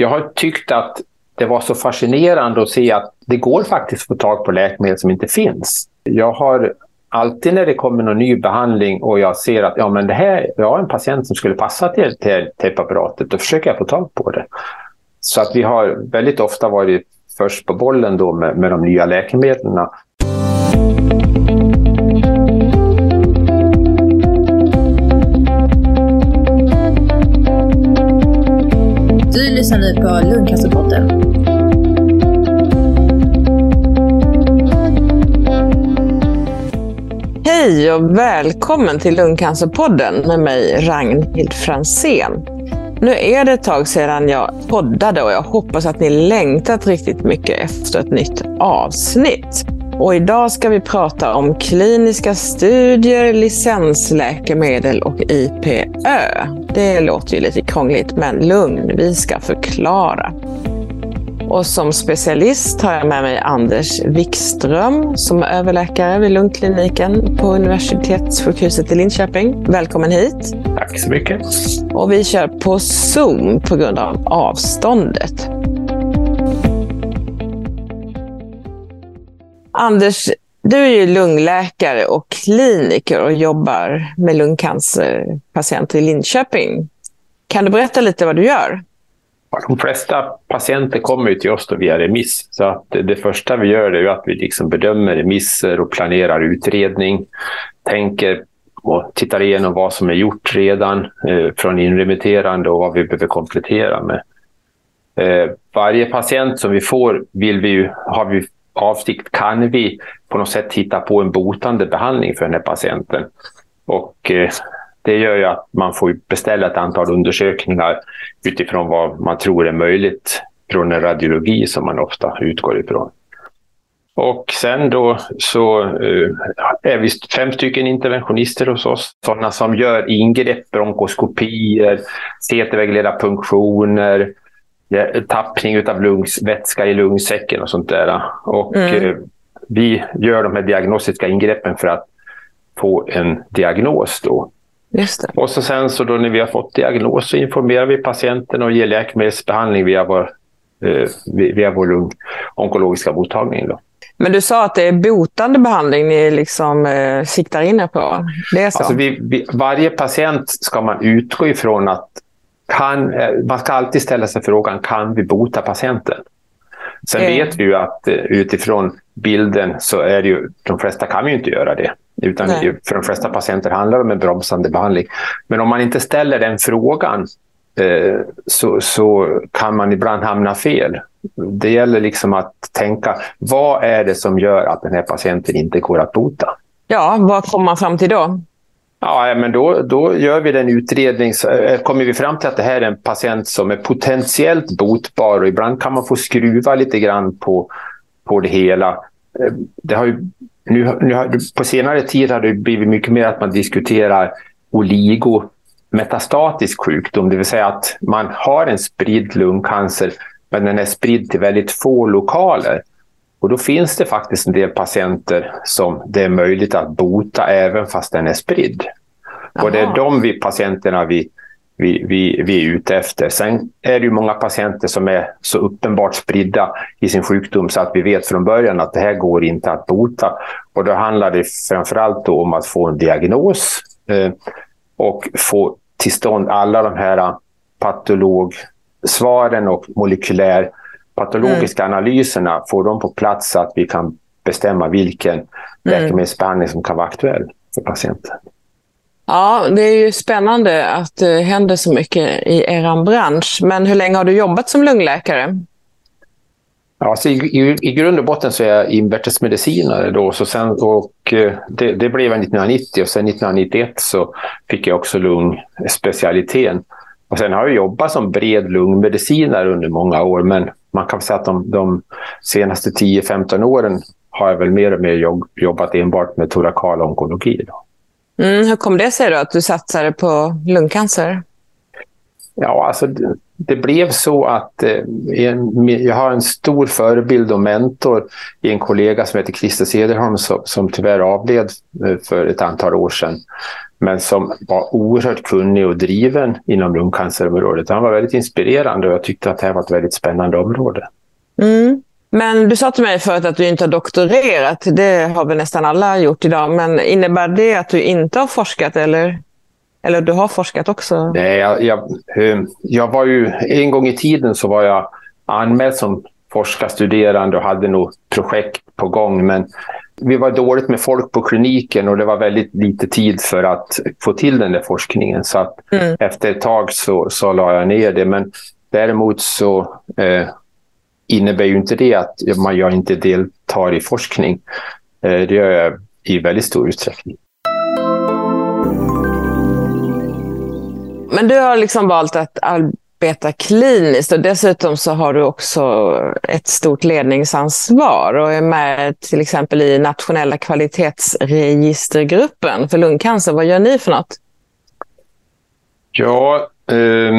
jag har tyckt att det var så fascinerande att se att det går faktiskt att få tag på läkemedel som inte finns. Jag har alltid när det kommer någon ny behandling och jag ser att ja, men det här, jag har en patient som skulle passa till, till, till preparatet, då försöker jag få tag på det. Så att vi har väldigt ofta varit först på bollen då med, med de nya läkemedlen. Lyssnar nu på Lundcancerpodden. Hej och välkommen till Lungcancerpodden med mig Ragnhild Fransén. Nu är det ett tag sedan jag poddade och jag hoppas att ni längtat riktigt mycket efter ett nytt avsnitt. Och idag ska vi prata om kliniska studier, licensläkemedel och IPÖ. Det låter ju lite krångligt, men lugn, vi ska förklara. Och som specialist har jag med mig Anders Wikström som är överläkare vid lungkliniken på Universitetssjukhuset i Linköping. Välkommen hit. Tack så mycket. Och vi kör på Zoom på grund av avståndet. Anders, du är ju lungläkare och kliniker och jobbar med lungcancerpatienter i Linköping. Kan du berätta lite vad du gör? De flesta patienter kommer till oss via remiss. Så att det första vi gör är att vi liksom bedömer remisser och planerar utredning. Tänker och tittar igenom vad som är gjort redan eh, från inremitterande och vad vi behöver komplettera med. Eh, varje patient som vi får vill vi ju, har vi avsikt, kan vi på något sätt hitta på en botande behandling för den här patienten. Och eh, det gör ju att man får beställa ett antal undersökningar utifrån vad man tror är möjligt från en radiologi som man ofta utgår ifrån. Och sen då så eh, är vi fem stycken interventionister hos oss. Sådana som gör ingrepp, bronkoskopier, CT-vägledda punktioner, tappning av lungs, vätska i lungsäcken och sånt där. Och mm. uh, vi gör de här diagnostiska ingreppen för att få en diagnos då. Och så sen så då när vi har fått diagnos så informerar vi patienten och ger läkemedelsbehandling via vår, eh, via vår lung, onkologiska mottagning. Då. Men du sa att det är botande behandling ni liksom, eh, siktar in er på. Det är så? Alltså vi, vi, varje patient ska man utgå ifrån att kan, eh, man ska alltid ställa sig frågan, kan vi bota patienten? Sen mm. vet vi ju att eh, utifrån bilden så är det ju, de flesta kan ju inte göra det. Utan Nej. för de flesta patienter handlar det om en bromsande behandling. Men om man inte ställer den frågan eh, så, så kan man ibland hamna fel. Det gäller liksom att tänka, vad är det som gör att den här patienten inte går att bota? Ja, vad kommer man fram till då? Ja, men då, då gör vi den utredning, eh, kommer vi fram till att det här är en patient som är potentiellt botbar och ibland kan man få skruva lite grann på, på det hela. Eh, det har ju nu, nu har, på senare tid har det blivit mycket mer att man diskuterar oligometastatisk sjukdom, det vill säga att man har en spridd lungcancer men den är spridd till väldigt få lokaler. Och då finns det faktiskt en del patienter som det är möjligt att bota även fast den är spridd. Aha. Och det är de vi, patienterna vi vi, vi, vi är ute efter. Sen är det ju många patienter som är så uppenbart spridda i sin sjukdom så att vi vet från början att det här går inte att bota. Och då handlar det framförallt då om att få en diagnos eh, och få till stånd alla de här patologsvaren och molekylär patologiska mm. analyserna, få dem på plats så att vi kan bestämma vilken mm. läkemedelsbehandling som kan vara aktuell för patienten. Ja, det är ju spännande att det händer så mycket i er bransch. Men hur länge har du jobbat som lungläkare? Ja, alltså i, i, I grund och botten så är jag invärtesmedicinare då. Så sen, och, eh, det, det blev jag 1990 och sen 1991 så fick jag också lungspecialiteten. Och sen har jag jobbat som bred lungmedicinare under många år men man kan säga att de, de senaste 10-15 åren har jag väl mer och mer jobbat enbart med torakal onkologi. Då. Mm, hur kom det sig då att du satsade på lungcancer? Ja, alltså det blev så att eh, jag har en stor förebild och mentor i en kollega som heter Christer Cederholm som, som tyvärr avled eh, för ett antal år sedan. Men som var oerhört kunnig och driven inom lungcancerområdet. Han var väldigt inspirerande och jag tyckte att det här var ett väldigt spännande område. Mm. Men du sa till mig förut att du inte har doktorerat. Det har väl nästan alla gjort idag. Men innebär det att du inte har forskat eller? Eller du har forskat också? Nej, jag, jag, jag var ju, en gång i tiden så var jag anmäld som forskarstuderande och hade nog projekt på gång. Men vi var dåligt med folk på kliniken och det var väldigt lite tid för att få till den där forskningen. Så att mm. efter ett tag så, så la jag ner det. Men däremot så eh, innebär ju inte det att jag inte deltar i forskning. Eh, det gör jag i väldigt stor utsträckning. Men du har liksom valt att arbeta kliniskt och dessutom så har du också ett stort ledningsansvar och är med till exempel i nationella kvalitetsregistergruppen för lungcancer. Vad gör ni för något? Ja, eh,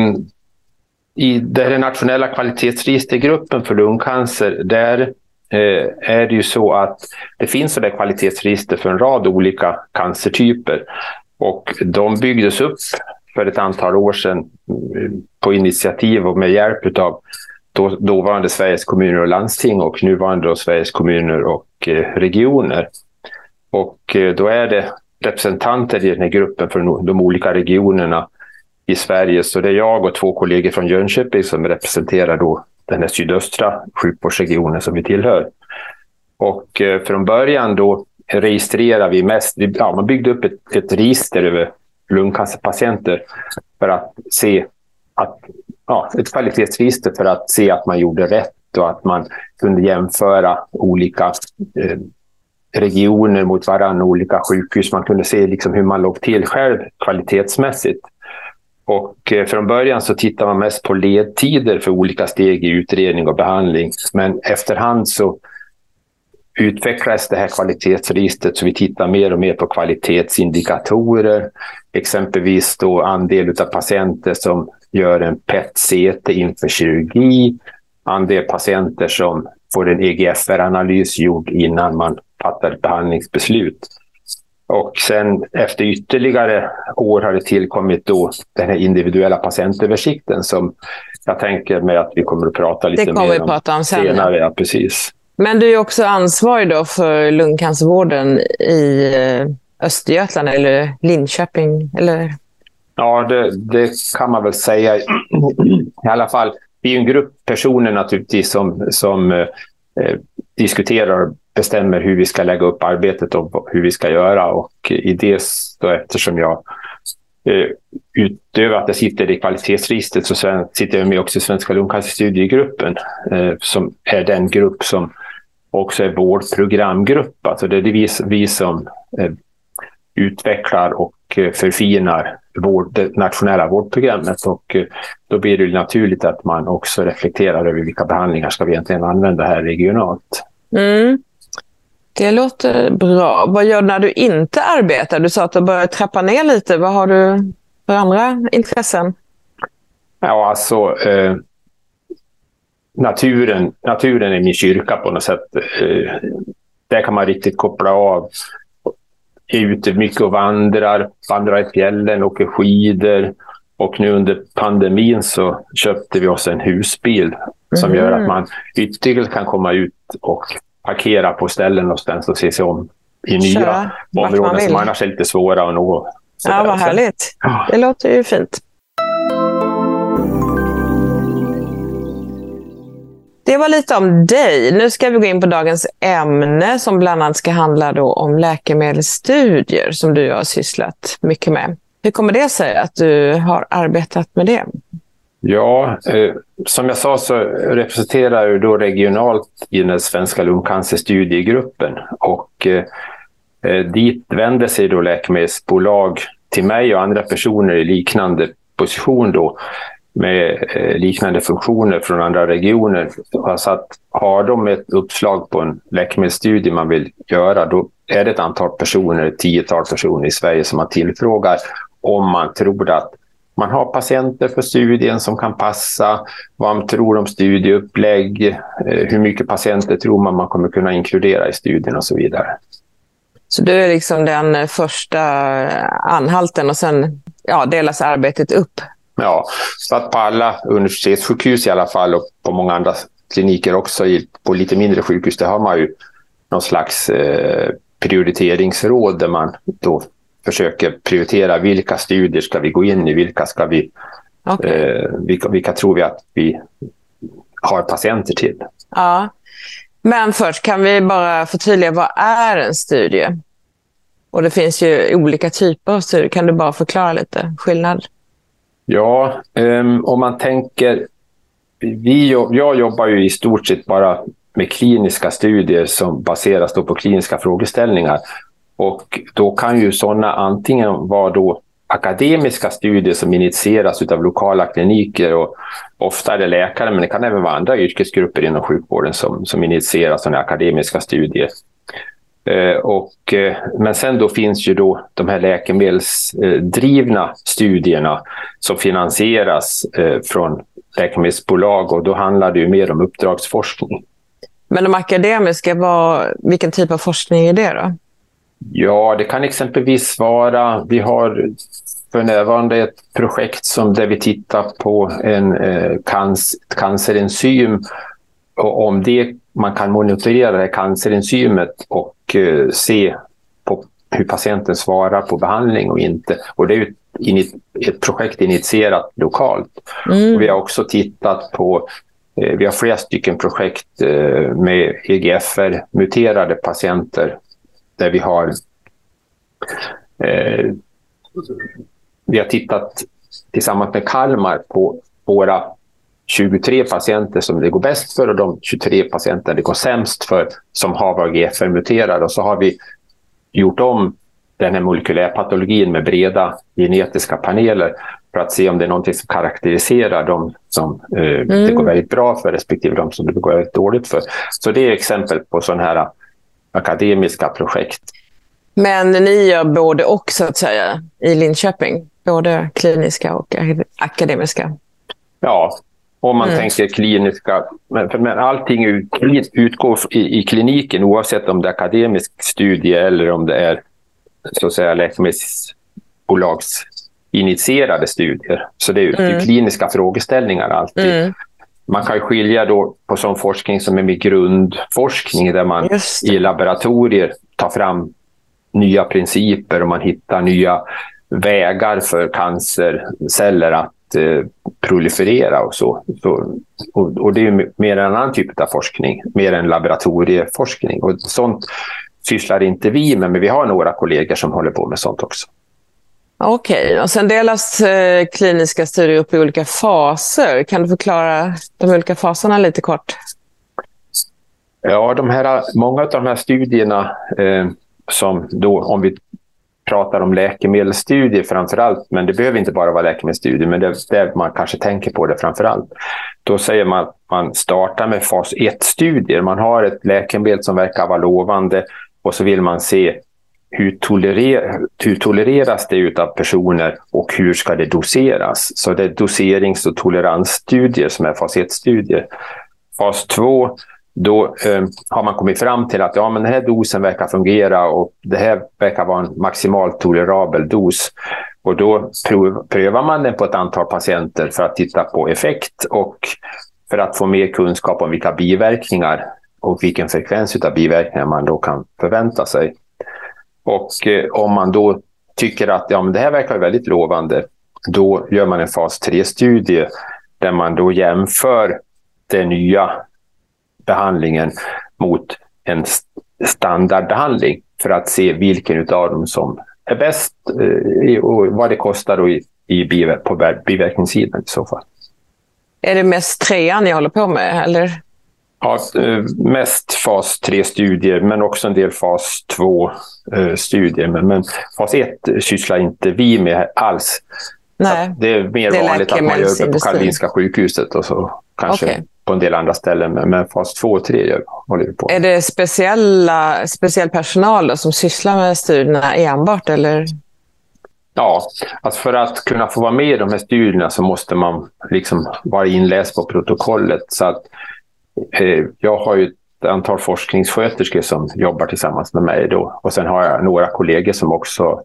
i den nationella kvalitetsregistergruppen för lungcancer, där eh, är det ju så att det finns sådär kvalitetsregister för en rad olika cancertyper. Och de byggdes upp för ett antal år sedan eh, på initiativ och med hjälp av då, dåvarande Sveriges kommuner och landsting och nuvarande då Sveriges kommuner och eh, regioner. Och eh, då är det representanter i den här gruppen från de olika regionerna i Sverige. Så det är jag och två kollegor från Jönköping som representerar då den här sydöstra sjukvårdsregionen som vi tillhör. Och eh, från början då registrerar vi mest, ja, man byggde upp ett, ett register över lungcancerpatienter för att se att, ja, ett kvalitetsregister för att se att man gjorde rätt och att man kunde jämföra olika eh, regioner mot varandra, olika sjukhus. Man kunde se liksom hur man låg till själv kvalitetsmässigt. Och eh, från början så tittar man mest på ledtider för olika steg i utredning och behandling. Men efterhand så utvecklades det här kvalitetsregistret så vi tittar mer och mer på kvalitetsindikatorer. Exempelvis då andel av patienter som gör en PET-CT inför kirurgi. Andel patienter som får en EGFR-analys gjord innan man fattar ett behandlingsbeslut. Och sen efter ytterligare år har det tillkommit då den här individuella patientöversikten som jag tänker mig att vi kommer att prata lite mer om, om senare. Ja, precis. Men du är också ansvarig då för lungcancervården i eh, Östergötland eller Linköping? Eller? Ja, det, det kan man väl säga. I alla fall, vi är en grupp personer naturligtvis som, som eh, eh diskuterar och bestämmer hur vi ska lägga upp arbetet och hur vi ska göra. Och i det, då, eftersom jag eh, utöver att jag sitter i kvalitetsregistret så sitter jag med också i Svenska lungcancerstudiegruppen eh, som är den grupp som också är vårdprogramgrupp. Alltså det är vi, vi som eh, utvecklar och eh, förfinar vård, det nationella vårdprogrammet. Och eh, då blir det naturligt att man också reflekterar över vilka behandlingar ska vi egentligen använda här regionalt. Mm. Det låter bra. Vad gör du när du inte arbetar? Du sa att du börjar trappa ner lite. Vad har du för andra intressen? Ja, alltså eh, naturen, naturen är min kyrka på något sätt. Eh, där kan man riktigt koppla av. Är ute mycket och vandrar, vandrar i fjällen, åker skidor. Och nu under pandemin så köpte vi oss en husbil som mm. gör att man ytterligare kan komma ut och parkera på ställen någonstans och se sig om i nya Köra, områden som annars är lite svåra att nå. Ja, vad härligt. Det låter ju fint. Det var lite om dig. Nu ska vi gå in på dagens ämne som bland annat ska handla då om läkemedelsstudier som du har sysslat mycket med. Hur kommer det sig att du har arbetat med det? Ja, eh, som jag sa så representerar jag då regionalt i den svenska lungcancerstudiegruppen och eh, eh, dit vänder sig då läkemedelsbolag till mig och andra personer i liknande position då med eh, liknande funktioner från andra regioner. Alltså att har de ett uppslag på en läkemedelsstudie man vill göra, då är det ett antal personer, ett tiotal personer i Sverige som man tillfrågar om man tror att man har patienter för studien som kan passa, vad man tror om studieupplägg, eh, hur mycket patienter tror man man kommer kunna inkludera i studien och så vidare. Så du är liksom den första anhalten och sen ja, delas arbetet upp? Ja, så att på alla universitetssjukhus i alla fall och på många andra kliniker också, på lite mindre sjukhus, där har man ju någon slags eh, prioriteringsråd där man då försöker prioritera vilka studier ska vi gå in i, vilka ska vi, okay. eh, vilka, vilka tror vi att vi har patienter till. Ja. Men först kan vi bara förtydliga, vad är en studie? Och det finns ju olika typer av studier. Kan du bara förklara lite skillnad? Ja, um, om man tänker... Vi, jag jobbar ju i stort sett bara med kliniska studier som baseras på kliniska frågeställningar. Och då kan ju sådana antingen vara då akademiska studier som initieras av lokala kliniker och ofta är det läkare, men det kan även vara andra yrkesgrupper inom sjukvården som, som initierar sådana akademiska studier. Eh, och, eh, men sen då finns ju då de här läkemedelsdrivna studierna som finansieras eh, från läkemedelsbolag och då handlar det ju mer om uppdragsforskning. Men de akademiska, vad, vilken typ av forskning är det då? Ja, det kan exempelvis vara, vi har för närvarande ett projekt som där vi tittar på en eh, cancer, cancerenzym och om det, man kan monitorera det cancerenzymet och eh, se på hur patienten svarar på behandling och inte. Och det är ett, ett projekt initierat lokalt. Mm. vi har också tittat på eh, vi har flera stycken projekt eh, med EGFR-muterade patienter där vi har eh, vi har tittat tillsammans med Kalmar på våra 23 patienter som det går bäst för och de 23 patienter det går sämst för som har varit GFR-muterade. Och så har vi gjort om den här molekylärpatologin med breda genetiska paneler för att se om det är något som karaktäriserar de som eh, mm. det går väldigt bra för respektive de som det går väldigt dåligt för. Så det är exempel på sådana här akademiska projekt. Men ni gör både och så att säga i Linköping? Både kliniska och akademiska? Ja, om man mm. tänker kliniska. Men, men allting utgår i, i kliniken oavsett om det är akademisk studie eller om det är så att säga läkemedelsbolagsinitierade studier. Så det är, mm. det kliniska frågeställningar alltid. Mm. Man kan skilja då på sån forskning som är med grundforskning där man i laboratorier tar fram nya principer och man hittar nya vägar för cancerceller att eh, proliferera och så. så och, och, det är mer en annan typ av forskning, mer en laboratorieforskning. Och sånt sysslar inte vi med, men vi har några kollegor som håller på med sånt också. Okej, okay. och sen delas eh, kliniska studier upp i olika faser. Kan du förklara de olika faserna lite kort? Ja, de här, många av de här studierna eh, som då, om vi pratar om läkemedelsstudier framför allt, men det behöver inte bara vara läkemedelsstudier, men det är där man kanske tänker på det framför allt. Då säger man att man startar med fas 1-studier. Man har ett läkemedel som verkar vara lovande och så vill man se hur, tolerer, hur tolereras det av personer och hur ska det doseras? Så det är doserings och toleransstudier som är fas 1-studier. Fas 2 då eh, har man kommit fram till att ja, men den här dosen verkar fungera och det här verkar vara en maximalt tolerabel dos. Och då prov, prövar man den på ett antal patienter för att titta på effekt och för att få mer kunskap om vilka biverkningar och vilken frekvens av biverkningar man då kan förvänta sig. Och eh, om man då tycker att ja, men det här verkar väldigt lovande, då gör man en fas 3-studie där man då jämför det nya behandlingen mot en standardbehandling för att se vilken av dem som är bäst eh, och vad det kostar då i, i biver, på biverkningssidan i så fall. Är det mest trean ni håller på med? Eller? Ja, eh, mest fas 3-studier, men också en del fas 2-studier. Men, men fas 1 sysslar inte vi med alls. Nej, det är mer det är vanligt att man gör det på Karolinska sjukhuset och så kanske okay på en del andra ställen. Men fas 2 och 3 håller vi på. Är det speciella, speciell personal som sysslar med studierna enbart? Eller? Ja, alltså för att kunna få vara med i de här studierna så måste man liksom vara inläst på protokollet. Så att, eh, jag har ju ett antal forskningssköterskor som jobbar tillsammans med mig. Då. Och sen har jag några kollegor som också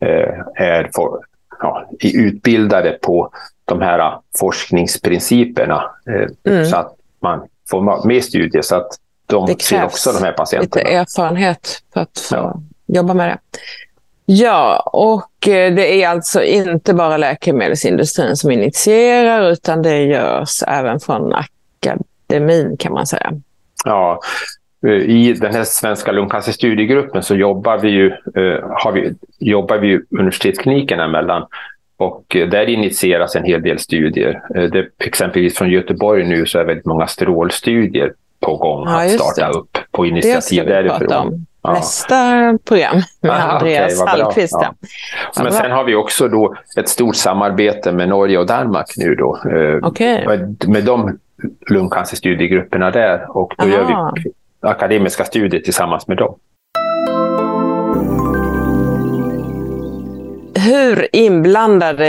eh, är for, ja, utbildade på de här forskningsprinciperna. Eh, mm. Så att man får i studier. Så att de ser också de här patienterna. lite erfarenhet för att få ja. jobba med det. Ja, och eh, det är alltså inte bara läkemedelsindustrin som initierar utan det görs även från akademin kan man säga. Ja, i den här svenska lungcancerstudiegruppen så jobbar vi ju, eh, har vi, jobbar vi universitetsklinikerna emellan och där initieras en hel del studier. Eh, det, exempelvis från Göteborg nu så är väldigt många strålstudier på gång ja, att starta det. upp på initiativ därifrån. Ja. Nästa program med Aha, Andreas okay, Hallqvist. Ja. Men sen har vi också då ett stort samarbete med Norge och Danmark nu då. Eh, okay. Med, med de lungcancerstudiegrupperna där och då Aha. gör vi akademiska studier tillsammans med dem. Hur inblandade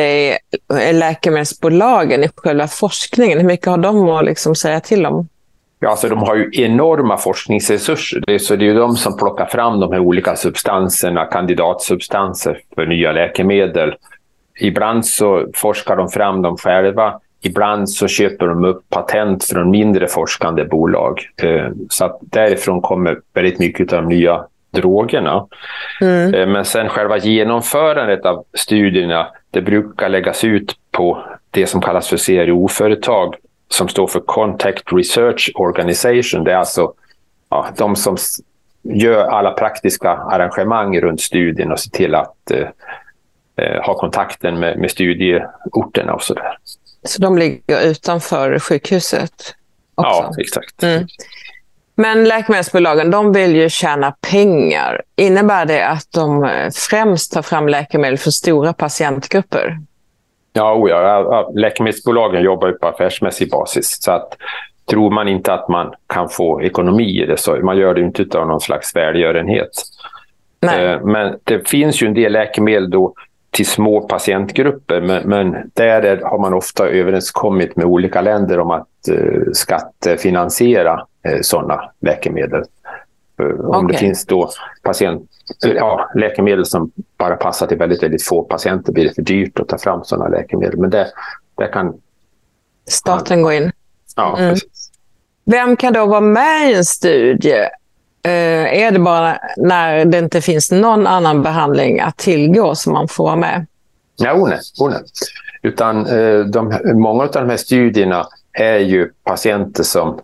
är läkemedelsbolagen i själva forskningen? Hur mycket har de att liksom säga till om? Ja, alltså de har ju enorma forskningsresurser. Det är, så det är ju de som plockar fram de här olika substanserna, kandidatsubstanser för nya läkemedel. Ibland så forskar de fram dem själva. Ibland så köper de upp patent från mindre forskande bolag. Eh, så att därifrån kommer väldigt mycket av de nya drogerna. Mm. Eh, men sen själva genomförandet av studierna, det brukar läggas ut på det som kallas för CRO-företag som står för Contact Research Organization. Det är alltså ja, de som gör alla praktiska arrangemang runt studien och ser till att eh, eh, ha kontakten med, med studieorterna och så där. Så de ligger utanför sjukhuset? Också. Ja, exakt. Mm. Men läkemedelsbolagen de vill ju tjäna pengar. Innebär det att de främst tar fram läkemedel för stora patientgrupper? Ja, oh ja, läkemedelsbolagen jobbar ju på affärsmässig basis. Så att, tror man inte att man kan få ekonomi i det så man gör det inte av någon slags välgörenhet. Nej. Eh, men det finns ju en del läkemedel då till små patientgrupper, men, men där har man ofta överenskommit med olika länder om att uh, skattefinansiera uh, sådana läkemedel. Uh, om okay. det finns då patient, ja, läkemedel som bara passar till väldigt, väldigt få patienter blir det för dyrt att ta fram sådana läkemedel. Men det, det kan... Staten gå in. Ja, mm. Vem kan då vara med i en studie? Eh, är det bara när det inte finns någon annan behandling att tillgå som man får vara med? Ja, oh nej, oh nej. Utan eh, de, många av de här studierna är ju patienter som...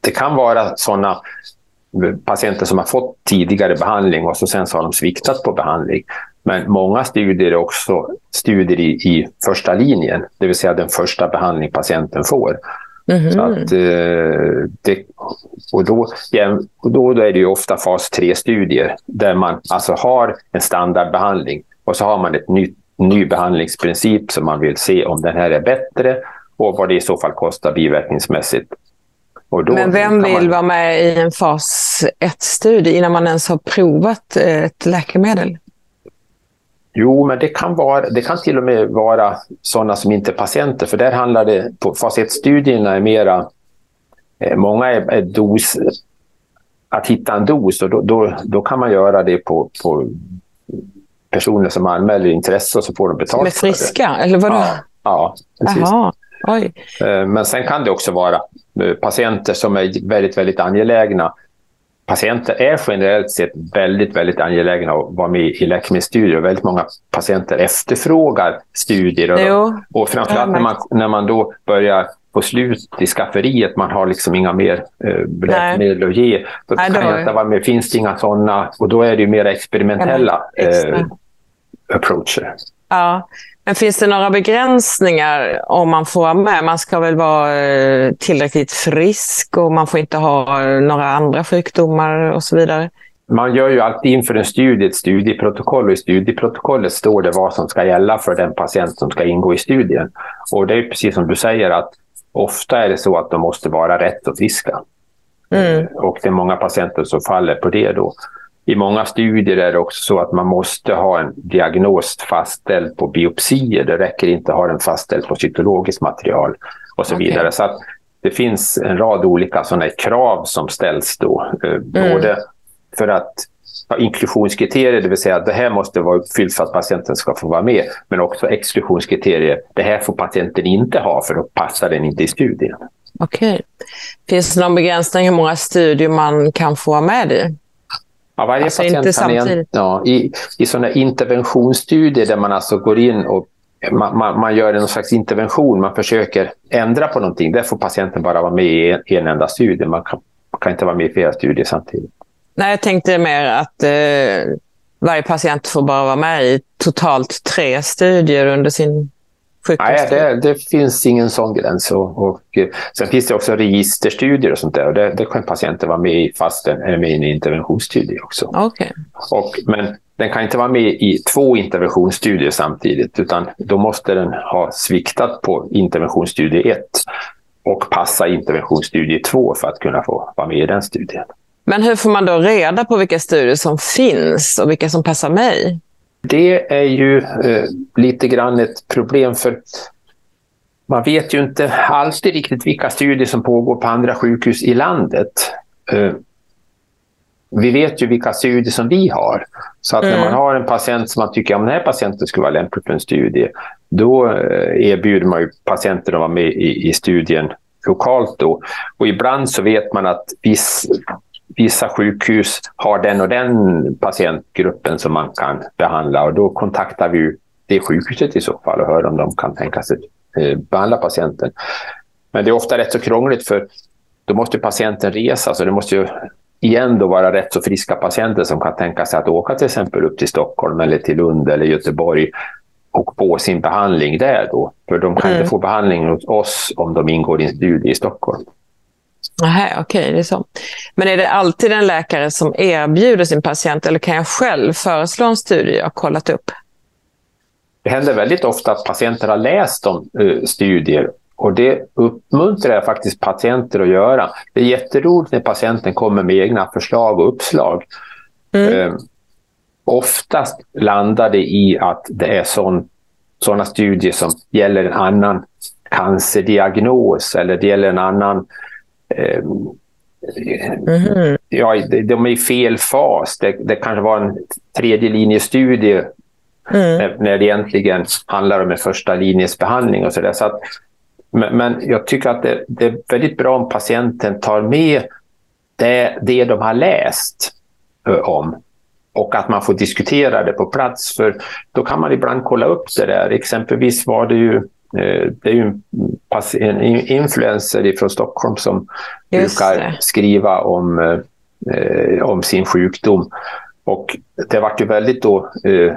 Det kan vara sådana eh, patienter som har fått tidigare behandling och så sen så har de sviktat på behandling. Men många studier är också studier i, i första linjen, det vill säga den första behandling patienten får. Mm -hmm. Så att, eh, det, och då, ja, och då är det ju ofta fas 3-studier där man alltså har en standardbehandling och så har man ett nytt ny behandlingsprincip som man vill se om den här är bättre och vad det i så fall kostar biverkningsmässigt. Men vem vill man... vara med i en fas 1-studie innan man ens har provat ett läkemedel? Jo, men det kan, vara, det kan till och med vara sådana som inte är patienter, för där handlar det på fas 1-studierna är mera, eh, många är, är dos, att hitta en dos och då, då, då kan man göra det på, på personer som anmäler intresse och så får de betalt. Som är friska, eller vadå? Ja, ja precis. Aha. Oj. Eh, men sen kan det också vara eh, patienter som är väldigt, väldigt angelägna. Patienter är generellt sett väldigt, väldigt angelägna att vara med i läkemedelsstudier. Väldigt många patienter efterfrågar studier. Och, jo. och framförallt när man, när man då börjar få slut i skafferiet, man har liksom inga mer eh, läkemedel att ge. Då Nej, kan jag inte vara med. Finns det inga sådana? Och då är det mer experimentella eh, approacher. Ja, men finns det några begränsningar om man får vara med? Man ska väl vara eh, tillräckligt frisk och man får inte ha några andra sjukdomar och så vidare? Man gör ju alltid inför en studie ett studieprotokoll och i studieprotokollet står det vad som ska gälla för den patient som ska ingå i studien. Och det är precis som du säger att ofta är det så att de måste vara rätt och friska. Mm. Och det är många patienter som faller på det då. I många studier är det också så att man måste ha en diagnos fastställd på biopsier. Det räcker inte att ha den fastställd på cytologiskt material och så okay. vidare. Så att det finns en rad olika sådana krav som ställs då. Eh, mm. Både för att ja, inklusionskriterier, det vill säga att det här måste vara uppfyllt för att patienten ska få vara med. Men också exklusionskriterier, det här får patienten inte ha för då passar den inte i studien. Okej. Okay. Finns det någon begränsning hur många studier man kan få vara med i? Ja, varje alltså patient inte samtidigt. ja, i, I sådana interventionsstudier där man alltså går in och man, man, man, gör en slags intervention, man försöker ändra på någonting. Där får patienten bara vara med i en, en enda studie. Man kan, kan, inte vara med i flera studier samtidigt. Nej, jag tänkte mer att eh, varje patient får bara vara med i totalt tre studier under sin Nej, det, det, finns ingen sån gräns. Och, och, eh, sen finns det också registerstudier och sånt där. Och det, det kan patienten vara med i fast den är med i en interventionsstudie också. Okay. Och, men den kan inte vara med i två interventionsstudier samtidigt utan då måste den ha sviktat på interventionsstudie 1 och passa interventionsstudie 2 för att kunna få vara med i den studien. Men hur får man då reda på vilka studier som finns och vilka som passar mig? Det är ju eh, lite grann ett problem för man vet ju inte alltid riktigt vilka studier som pågår på andra sjukhus i landet. Eh, vi vet ju vilka studier som vi har. Så att mm. när man har en patient som man tycker att den här patienten skulle vara lämplig för en studie, då eh, erbjuder man ju patienten att vara med i, i studien lokalt. Då. Och ibland så vet man att viss, vissa sjukhus har den och den patientgruppen som man kan behandla och då kontaktar vi det sjukhuset i så fall och hör om de kan tänka sig eh, behandla patienten. Men det är ofta rätt så krångligt för då måste patienten resa, så det måste ju igen då vara rätt så friska patienter som kan tänka sig att åka till exempel upp till Stockholm eller till Lund eller Göteborg och få sin behandling där då. För de kan mm. inte få behandling hos oss om de ingår i en studie i Stockholm. Okej, okay, det är så. Men är det alltid en läkare som erbjuder sin patient eller kan jag själv föreslå en studie jag kollat upp? Det händer väldigt ofta att patienter har läst om uh, studier och det uppmuntrar jag faktiskt patienter att göra. Det är jätteroligt när patienten kommer med egna förslag och uppslag. Mm. Uh, oftast landar det i att det är sådana studier som gäller en annan cancerdiagnos eller det gäller en annan Mm. Ja, de är i fel fas. Det, det kanske var en tredje linjestudie mm. när, när det egentligen handlar om en första linjes behandling och så där. Så att, men, men, jag tycker att det, det, är väldigt bra om patienten tar med det, det de har läst om och att man får diskutera det på plats. För då kan man ibland kolla upp det där. Exempelvis var det ju Eh, det är ju en influencer från Stockholm som Just brukar det. skriva om, eh, om sin sjukdom. Och det var ju väldigt då, eh,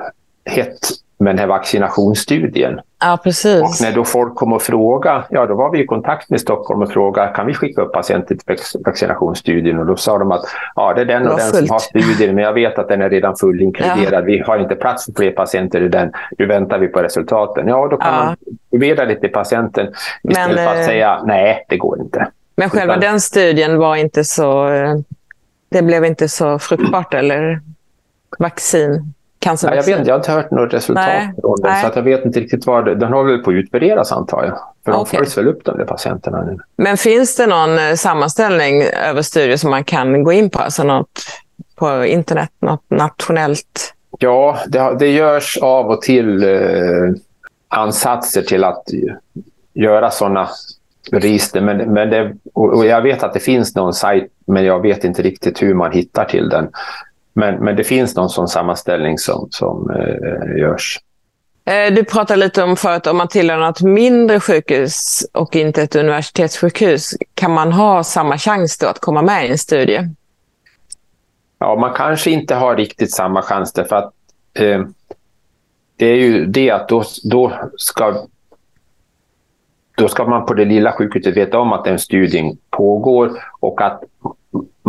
hett med den här vaccinationsstudien. Ja, precis. Och när då folk kom och frågade, ja då var vi i kontakt med Stockholm och frågade kan vi skicka upp patienter till vaccinationsstudien? Och då sa de att ja, det är den och den fullt. som har studien, men jag vet att den är redan fullinkluderad. Ja. Vi har inte plats för fler patienter i den. Nu väntar vi på resultaten. Ja, då kan ja. man förvirra lite patienten istället men, för att eh, säga nej, det går inte. Men själva Utan, den studien var inte så... Eh, det blev inte så fruktbart, eller? Vaccin? Cancervaccin? jag, vet, jag har inte hört något resultat Nej. från den, Nej. så jag vet inte riktigt vad det, Den har väl på att utvärderas antar jag. För de följs väl upp de där patienterna nu. Men finns det någon eh, sammanställning över studier som man kan gå in på? Alltså något på internet, något nationellt? Ja, det, det görs av och till eh, ansatser till att göra sådana register. Men, men det, och jag vet att det finns någon sajt, men jag vet inte riktigt hur man hittar till den. Men, men det finns någon sån sammanställning som, som eh, görs. Eh, du pratade lite om förut, om man tillhör något mindre sjukhus och inte ett universitetssjukhus, kan man ha samma chans då att komma med i en studie? Ja, man kanske inte har riktigt samma chans därför att eh, det är ju det att då, då, ska, då ska man på det lilla sjukhuset veta om att en studie pågår och att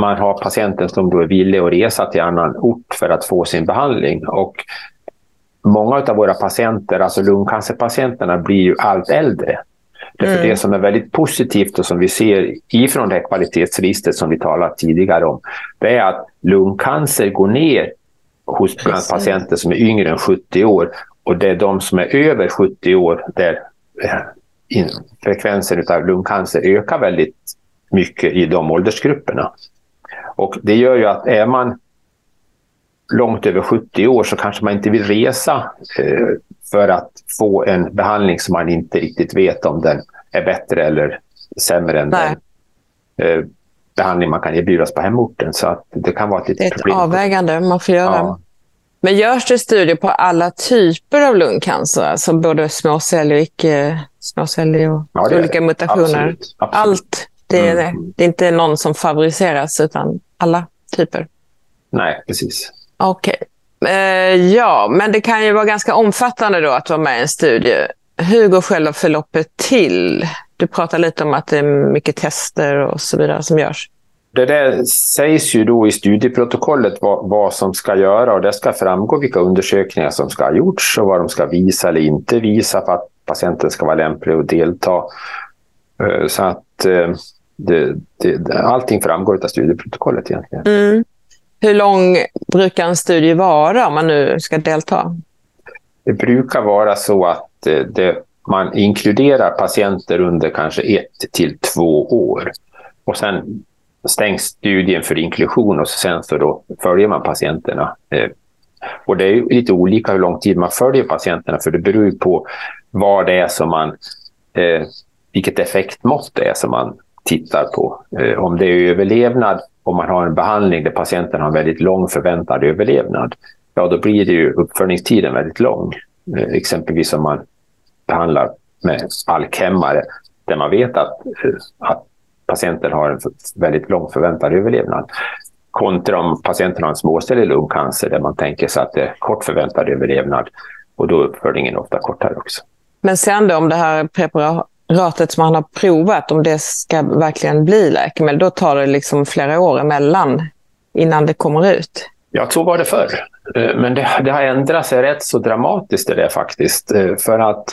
man har patienten som då är villig att resa till annan ort för att få sin behandling. Och många av våra patienter, alltså lungcancerpatienterna, blir ju allt äldre. Därför mm. Det som är väldigt positivt och som vi ser ifrån det här kvalitetsregistret som vi talat tidigare om, det är att lungcancer går ner hos patienter som är yngre än 70 år och det är de som är över 70 år där eh, frekvensen av lungcancer ökar väldigt mycket i de åldersgrupperna. Och det gör ju att är man långt över 70 år så kanske man inte vill resa eh, för att få en behandling som man inte riktigt vet om den är bättre eller sämre än Nej. den eh, behandling man kan erbjudas på hemorten. Så att det kan vara ett litet problem. Ett avvägande man får göra. Ja. Men görs det studier på alla typer av lungcancer? Alltså både småcellig och icke småcellig och ja, olika mutationer? Absolut, absolut. Allt? Det är, mm. det är inte någon som favoriseras utan alla typer? Nej, precis. Okej. Okay. Eh, ja, men det kan ju vara ganska omfattande då att vara med i en studie. Hur går själva förloppet till? Du pratar lite om att det är mycket tester och så vidare som görs. Det där sägs ju då i studieprotokollet vad, vad, som ska göra och det ska framgå vilka undersökningar som ska ha gjorts och vad de ska visa eller inte visa för att patienten ska vara lämplig att delta. Eh, så att eh, det, det, allting framgår av studieprotokollet egentligen. Mm. Hur lång brukar en studie vara om man nu ska delta? Det brukar vara så att eh, det, man inkluderar patienter under kanske ett till två år. Och sen stängs studien för inklusion och sen så då följer man patienterna. Eh, och det är lite olika hur lång tid man följer patienterna för det beror på vad det är som man, eh, vilket effektmått det är som man tittar på. Eh, om det är överlevnad om man har en behandling där patienten har en väldigt lång förväntad överlevnad, ja då blir det ju uppföljningstiden väldigt lång. Eh, exempelvis om man behandlar med alkhemmare där man vet att, eh, att patienten har en väldigt lång förväntad överlevnad. Kontra om patienten har en småcellig lungcancer där man tänker sig att det är kort förväntad överlevnad och då är uppföljningen ofta kortare också. Men sen då om det här preparat ratet som man har provat, om det ska verkligen bli läkemedel, då tar det liksom flera år emellan innan det kommer ut. Ja, så var det förr. Eh, men det, det har ändrat sig rätt så dramatiskt det där faktiskt. Eh, för att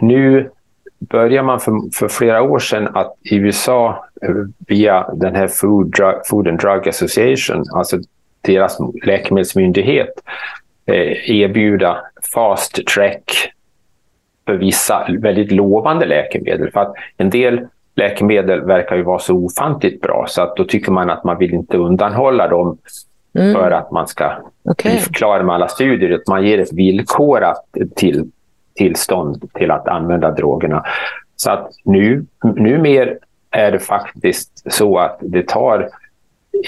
nu börjar man för, för, flera år sedan att i USA eh, via den här Food, Drug, Food and Drug Association, alltså deras läkemedelsmyndighet, erbjuda fast track för vissa väldigt lovande läkemedel. För att en del läkemedel verkar ju vara så ofantligt bra så att då tycker man att man vill inte undanhålla dem mm. för att man ska okay. bli klar med alla studier. Att man ger ett villkorat till, tillstånd till att använda drogerna. Så att nu, mer är det faktiskt så att det tar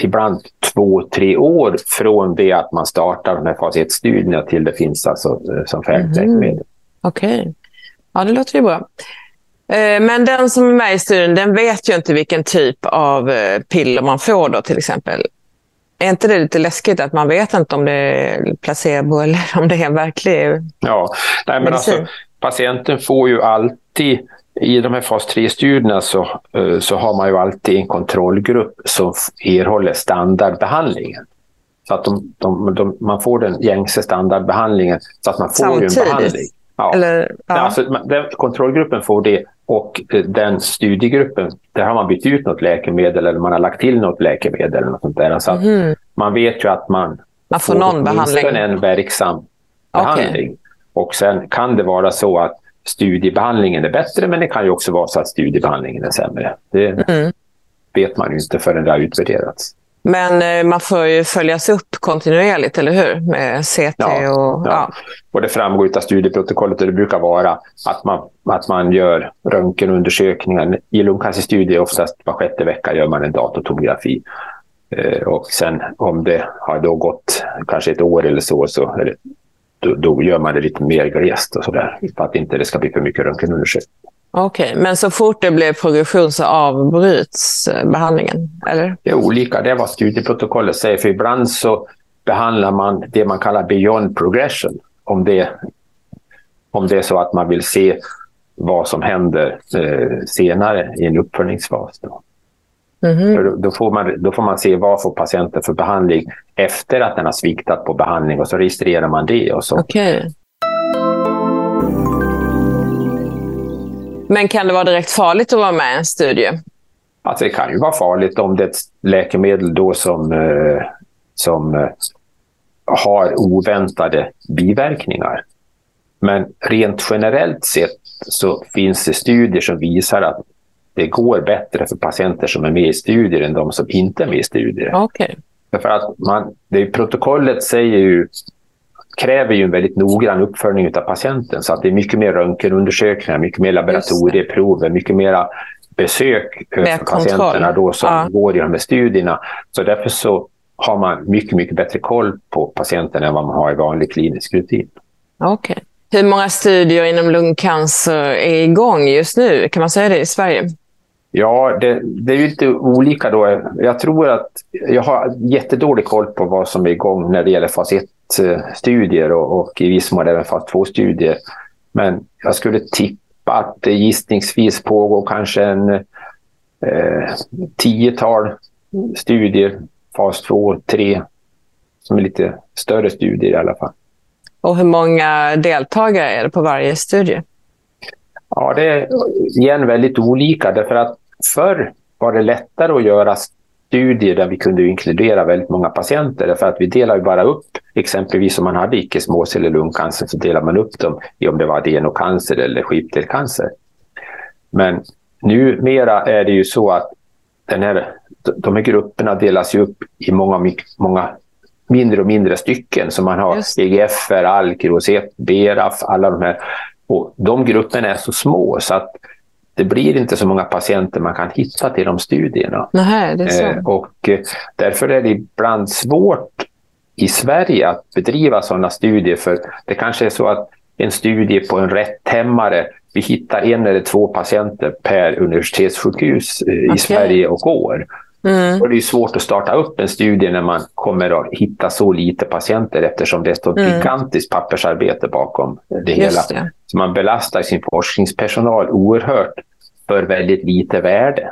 ibland två, tre år från det att man startar de här fas 1-studierna till det finns alltså eh, som färdigt mm. läkemedel. Okej. Okay. Ja, det låter ju bra. Eh, men den som är med i studien, den vet ju inte vilken typ av eh, piller man får då till exempel. Är inte det lite läskigt att man vet inte om det är placebo eller om det är en verklig Ja, nej, men alltså, patienten får ju alltid i de här fas 3-studierna så, eh, så har man ju alltid en kontrollgrupp som erhåller standardbehandlingen. Så att de, de, de, man får den gängse standardbehandlingen så att man får Samtidigt. en behandling. Ja. Eller, ja. Alltså, den, kontrollgruppen får det och eh, den studiegruppen, där har man bytt ut något läkemedel eller man har lagt till något läkemedel. Eller något sånt där. Så mm. Man vet ju att man, man får, får någon behandling. en verksam behandling. Okay. Och sen kan det vara så att studiebehandlingen är bättre men det kan ju också vara så att studiebehandlingen är sämre. Det mm. vet man ju inte förrän det har utvärderats. Men eh, man får ju följas upp kontinuerligt, eller hur? Med CT ja, och... Ja. ja. Och det framgår av studieprotokollet och det brukar vara att man, att man gör röntgenundersökningar. I lungcancerstudier oftast var sjätte vecka gör man en datortomografi. Eh, och sen om det har då gått kanske ett år eller så, så eller, då, då, gör man det lite mer glest och sådär. För att inte det ska bli för mycket röntgenundersökningar. Okej, okay, men så fort det blir progression så avbryts eh, behandlingen? Eller? Det är olika, det är vad studieprotokollet säger. För ibland så behandlar man det man kallar beyond progression. Om det, om det är så att man vill se vad som händer eh, senare i en uppföljningsfas. Då. Mm -hmm. då, får man, då får man se vad får patienten för behandling efter att den har sviktat på behandling och så registrerar man det. Och så. Okay. Men kan det vara direkt farligt att vara med i en studie? Alltså det kan ju vara farligt om det är ett läkemedel då som, eh, som eh, har oväntade biverkningar. Men rent generellt sett så finns det studier som visar att det går bättre för patienter som är med i studier än de som inte är med i studier. Okay. För att man, det protokollet säger ju, kräver ju en väldigt noggrann uppföljning av patienten. Så att det är mycket mer röntgenundersökningar, mycket mer laboratorieprover, mycket mera besök för patienterna då som ja. går i de här studierna. Så därför så har man mycket, mycket bättre koll på patienten än vad man har i vanlig klinisk rutin. Okej. Okay. Hur många studier inom lungcancer är igång just nu? Kan man säga det i Sverige? Ja, det, det är lite olika då. Jag tror att jag har jättedålig koll på vad som är igång när det gäller fas 1-studier och, och i viss mån även fas 2-studier. Men jag skulle tippa att det gissningsvis pågår kanske en eh, tiotal studier, fas 2, 3, som är lite större studier i alla fall. Och hur många deltagare är det på varje studie? Ja, det är igen väldigt olika därför att förr var det lättare att göra studier där vi kunde inkludera väldigt många patienter därför att vi delar ju bara upp, exempelvis om man hade icke småcellig lungcancer så delar man upp dem i om det var adenocancer eller skivdelcancer. Men numera är det ju så att den här, de här grupperna delas upp i många, många mindre och mindre stycken. Så man har EGFR, ALK, Roset, BRAF, alla de här. Och de grupperna är så små så att det blir inte så många patienter man kan hitta till de studierna. Nähä, det är så. Eh, och eh, därför är det ibland svårt i Sverige att bedriva sådana studier. För det kanske är så att en studie på en rättämmare, vi hittar en eller två patienter per universitetssjukhus eh, i okay. Sverige och år. Mm. Och det är svårt att starta upp en studie när man kommer att hitta så lite patienter eftersom det är ett mm. gigantiskt pappersarbete bakom det hela. Det. Så man belastar sin forskningspersonal oerhört för väldigt lite värde.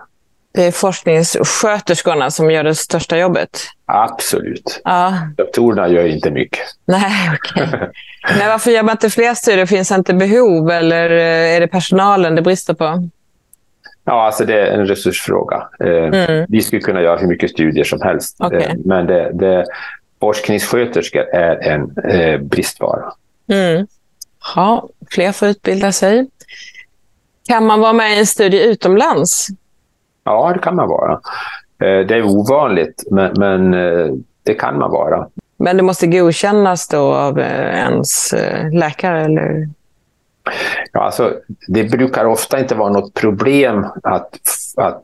Det är forskningssköterskorna som gör det största jobbet? Absolut. Ja. Doktorerna gör inte mycket. Nej, okej. Okay. Men varför gör man inte fler studier? Finns det inte behov eller är det personalen det brister på? Ja, alltså det är en resursfråga. Eh, mm. Vi skulle kunna göra hur mycket studier som helst, okay. Eh, men det, det, forskningssköterskor är en eh, bristvara. Mm. Ja, fler får utbilda sig. Kan man vara med i en studie utomlands? Ja, det kan man vara. Det är ovanligt, men, men det kan man vara. Men det måste godkännas då av ens läkare? Eller? Ja, alltså, det brukar ofta inte vara något problem att, att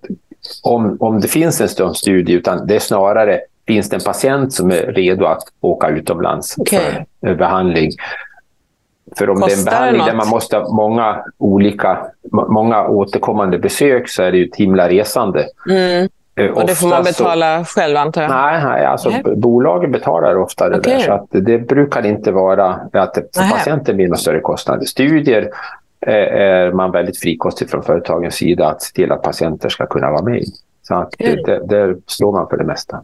om, om det finns en stund studie, utan det är snarare finns det en patient som är redo att åka utomlands okay. för behandling. För om Kostar det är en behandling där man måste ha många olika, många återkommande besök så är det ju ett himla resande. Mm. Eh, och det får man betala så, själv antar jag? Nej, nej alltså nej. bolagen betalar ofta det okay. där. Så det brukar inte vara att det för patienten blir någon större kostnad. Studier eh, är man väldigt frikostig från företagens sida att se till att patienter ska kunna vara med Så att okay. det, där slår man för det mesta.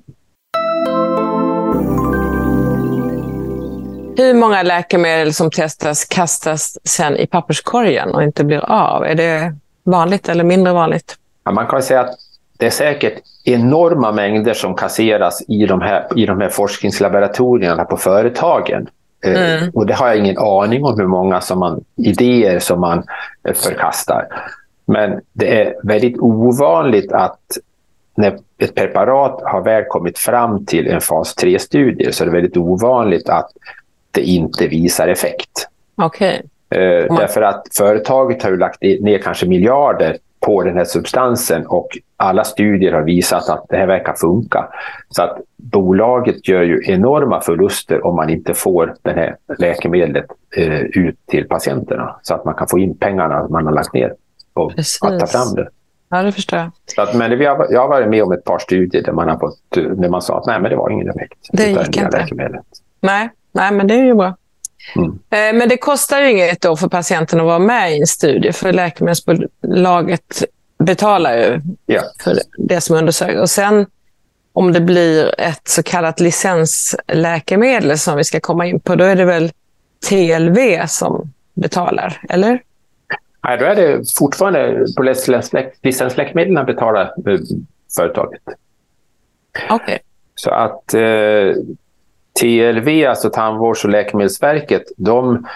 Hur många läkemedel som testas kastas sen i papperskorgen och inte blir av? Är det vanligt eller mindre vanligt? Ja, man kan säga att det är säkert enorma mängder som kasseras i de här, i de här forskningslaboratorierna på företagen. Eh, mm. Och det har jag ingen aning om hur många som man, idéer som man eh, förkastar. Men det är väldigt ovanligt att när ett preparat har väl kommit fram till en fas 3-studie så är det väldigt ovanligt att det inte visar effekt. Okay. Eh, därför att företaget har lagt ner kanske miljarder på den här substansen och alla studier har visat att det här verkar funka. Så att bolaget gör ju enorma förluster om man inte får det här läkemedlet eh, ut till patienterna så att man kan få in pengarna man har lagt ner och Precis. att ta fram det. Ja, det förstår jag. Så att, men vi har, jag har varit med om ett par studier där man, har fått, där man sa att nej, men det var ingen effekt. Det gick inte. Läkemedlet. Nej, nej, men det är ju bra. Mm. Eh, men det kostar ju inget då för patienten att vara med i en studie, för läkemedelsbolaget betalar ju ja. för det som undersöks. Och sen om det blir ett så kallat licensläkemedel som vi ska komma in på, då är det väl TLV som betalar, eller? Nej, då är det fortfarande på licensläkemedlen betalar eh, företaget. Okej. Okay. Så att eh, TLV, alltså Tandvårds och läkemedelsverket, de,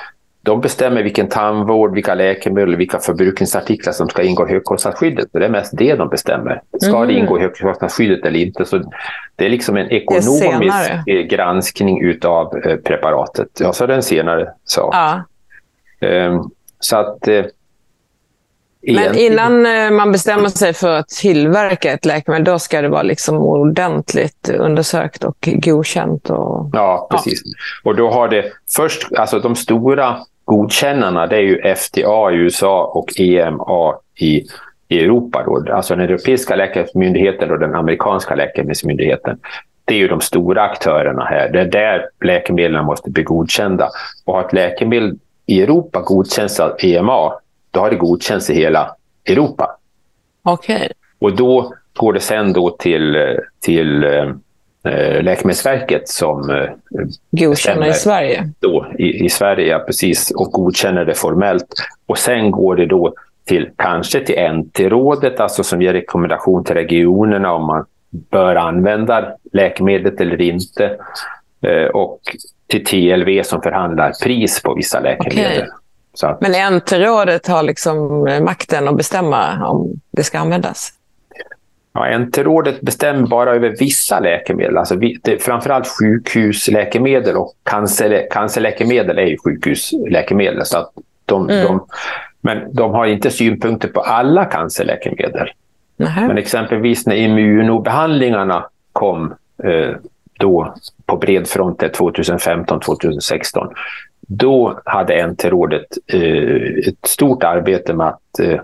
de bestämmer vilken tandvård, vilka läkemedel, vilka förbrukningsartiklar som ska ingå i högkostnadsskyddet. det är mest det de bestämmer. Ska mm. det ingå i högkostnadsskyddet eller inte? Så det är liksom en ekonomisk granskning av eh, preparatet. Ja, så är det en senare sak. Ja. Um, så att... Men innan eh, man bestämmer sig för att tillverka ett läkemedel, då ska det vara liksom ordentligt undersökt och godkänt? Och... Ja, precis. Ja. Och då har det först, alltså de stora godkännarna, det är ju FDA i USA och EMA i, i Europa. Då. Alltså den europeiska läkemedelsmyndigheten och den amerikanska läkemedelsmyndigheten. Det är ju de stora aktörerna här. Det är där läkemedlen måste bli godkända. Och har ett läkemedel i Europa godkänns av EMA, då har det godkänts i hela Europa. Okej. Okay. Och då går det sen då till, till eh, Läkemedelsverket som eh, godkänner i Sverige. Då, i, I Sverige, ja, precis. Och godkänner det formellt. Och sen går det då till kanske till NT-rådet, alltså som ger rekommendation till regionerna om man bör använda läkemedlet eller inte. Eh, och till TLV som förhandlar pris på vissa läkemedel. Okay. Att, Men NT-rådet har liksom makten att bestämma om det ska användas? Ja, NT-rådet bestämmer bara över vissa läkemedel. Alltså, det, framförallt sjukhusläkemedel och cancer, cancerläkemedel är ju sjukhusläkemedel. Så att de, mm. de, men de har inte synpunkter på alla cancerläkemedel. Nähä. Men exempelvis när immunobehandlingarna kom eh, då på bred front 2015-2016. Då hade NT-rådet eh, ett stort arbete med att eh,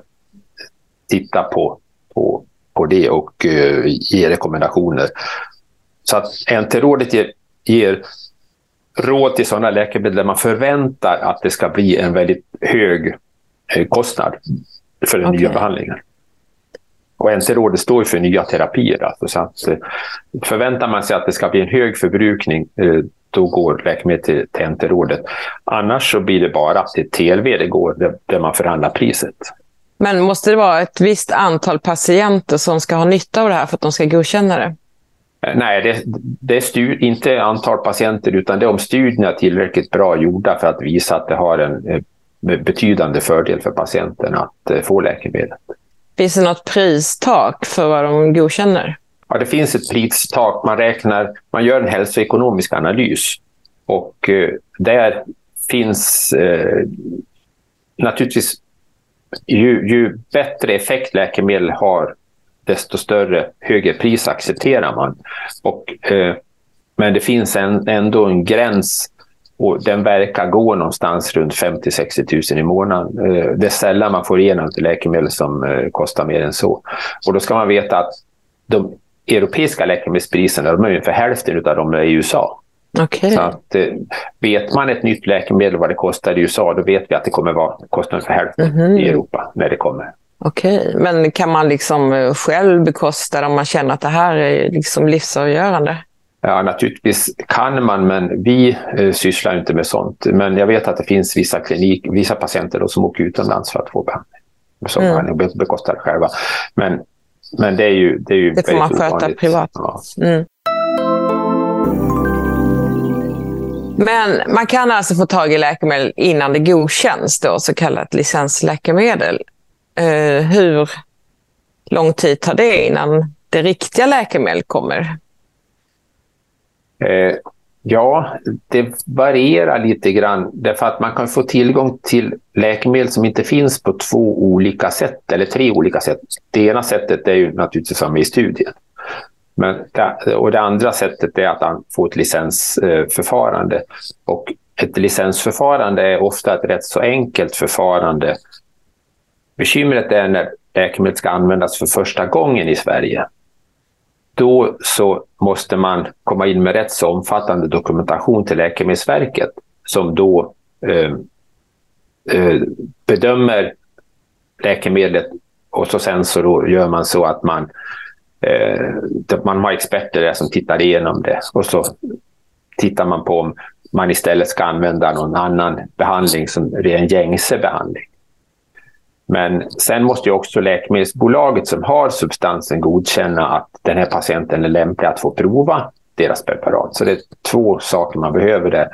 titta på, på, på det och eh, ge rekommendationer. Så att NT-rådet ger, ger råd till sådana läkemedel där man förväntar att det ska bli en väldigt hög eh, kostnad för den okay. nya behandlingen. Och NC-rådet står för nya terapier. Alltså, så att, eh, förväntar man sig att det ska bli en hög förbrukning, eh, då går läkemedel till, till NT-rådet. Annars så blir det bara till TLV det går, där, man förhandlar priset. Men måste det vara ett visst antal patienter som ska ha nytta av det här för att de ska godkänna det? Eh, nej, det, det är inte antal patienter utan det är om studierna är tillräckligt bra gjorda för att visa att det har en betydande fördel för patienten att få läkemedlet. Finns det något pristak för vad de godkänner? Ja, det finns ett pristak. Man räknar, man gör en hälsoekonomisk analys och eh, där finns eh, naturligtvis ju, ju, bättre effekt läkemedel har, desto större högre pris accepterar man. Och, eh, men det finns en, ändå en gräns och den verkar gå någonstans runt 50-60 000 i månaden. Eh, det är sällan man får igenom ett läkemedel som eh, kostar mer än så. Och då ska man veta att de europeiska läkemedelspriserna de är ungefär hälften av de i USA. Okay. Så att, eh, vet man ett nytt läkemedel vad det kostar i USA, då vet vi att det kommer vara kostnaden för hälften mm -hmm. i Europa när det kommer. Okej, okay. men kan man liksom själv bekosta det om man känner att det här är liksom livsavgörande? Ja, naturligtvis kan man, men vi eh, sysslar inte med sånt. Men jag vet att det finns vissa klinik, vissa patienter då, som åker utomlands för att få behandling. Som mm. bekostar det själva. Men, men det är ju Det, är ju det får man sköta ovanligt. privat. Ja. Mm. Men man kan alltså få tag i läkemedel innan det godkänns, då, så kallat licensläkemedel. Uh, hur lång tid tar det innan det riktiga läkemedlet kommer? Eh, ja, det varierar lite grann därför att man kan få tillgång till läkemedel som inte finns på två olika sätt eller tre olika sätt. Det ena sättet är ju naturligtvis som i studien. Men det, och det andra sättet är att få ett licensförfarande. Och ett licensförfarande är ofta ett rätt så enkelt förfarande. Bekymret är när läkemedlet ska användas för första gången i Sverige då så måste man komma in med rätt så omfattande dokumentation till Läkemedelsverket som då eh, eh, bedömer läkemedlet och så sen så då gör man så att man, eh, man har experter där som tittar igenom det och så tittar man på om man istället ska använda någon annan behandling som är en gängse behandling. Men sen måste ju också läkemedelsbolaget som har substansen godkänna att den här patienten är lämplig att få prova deras preparat. Så det är två saker man behöver där.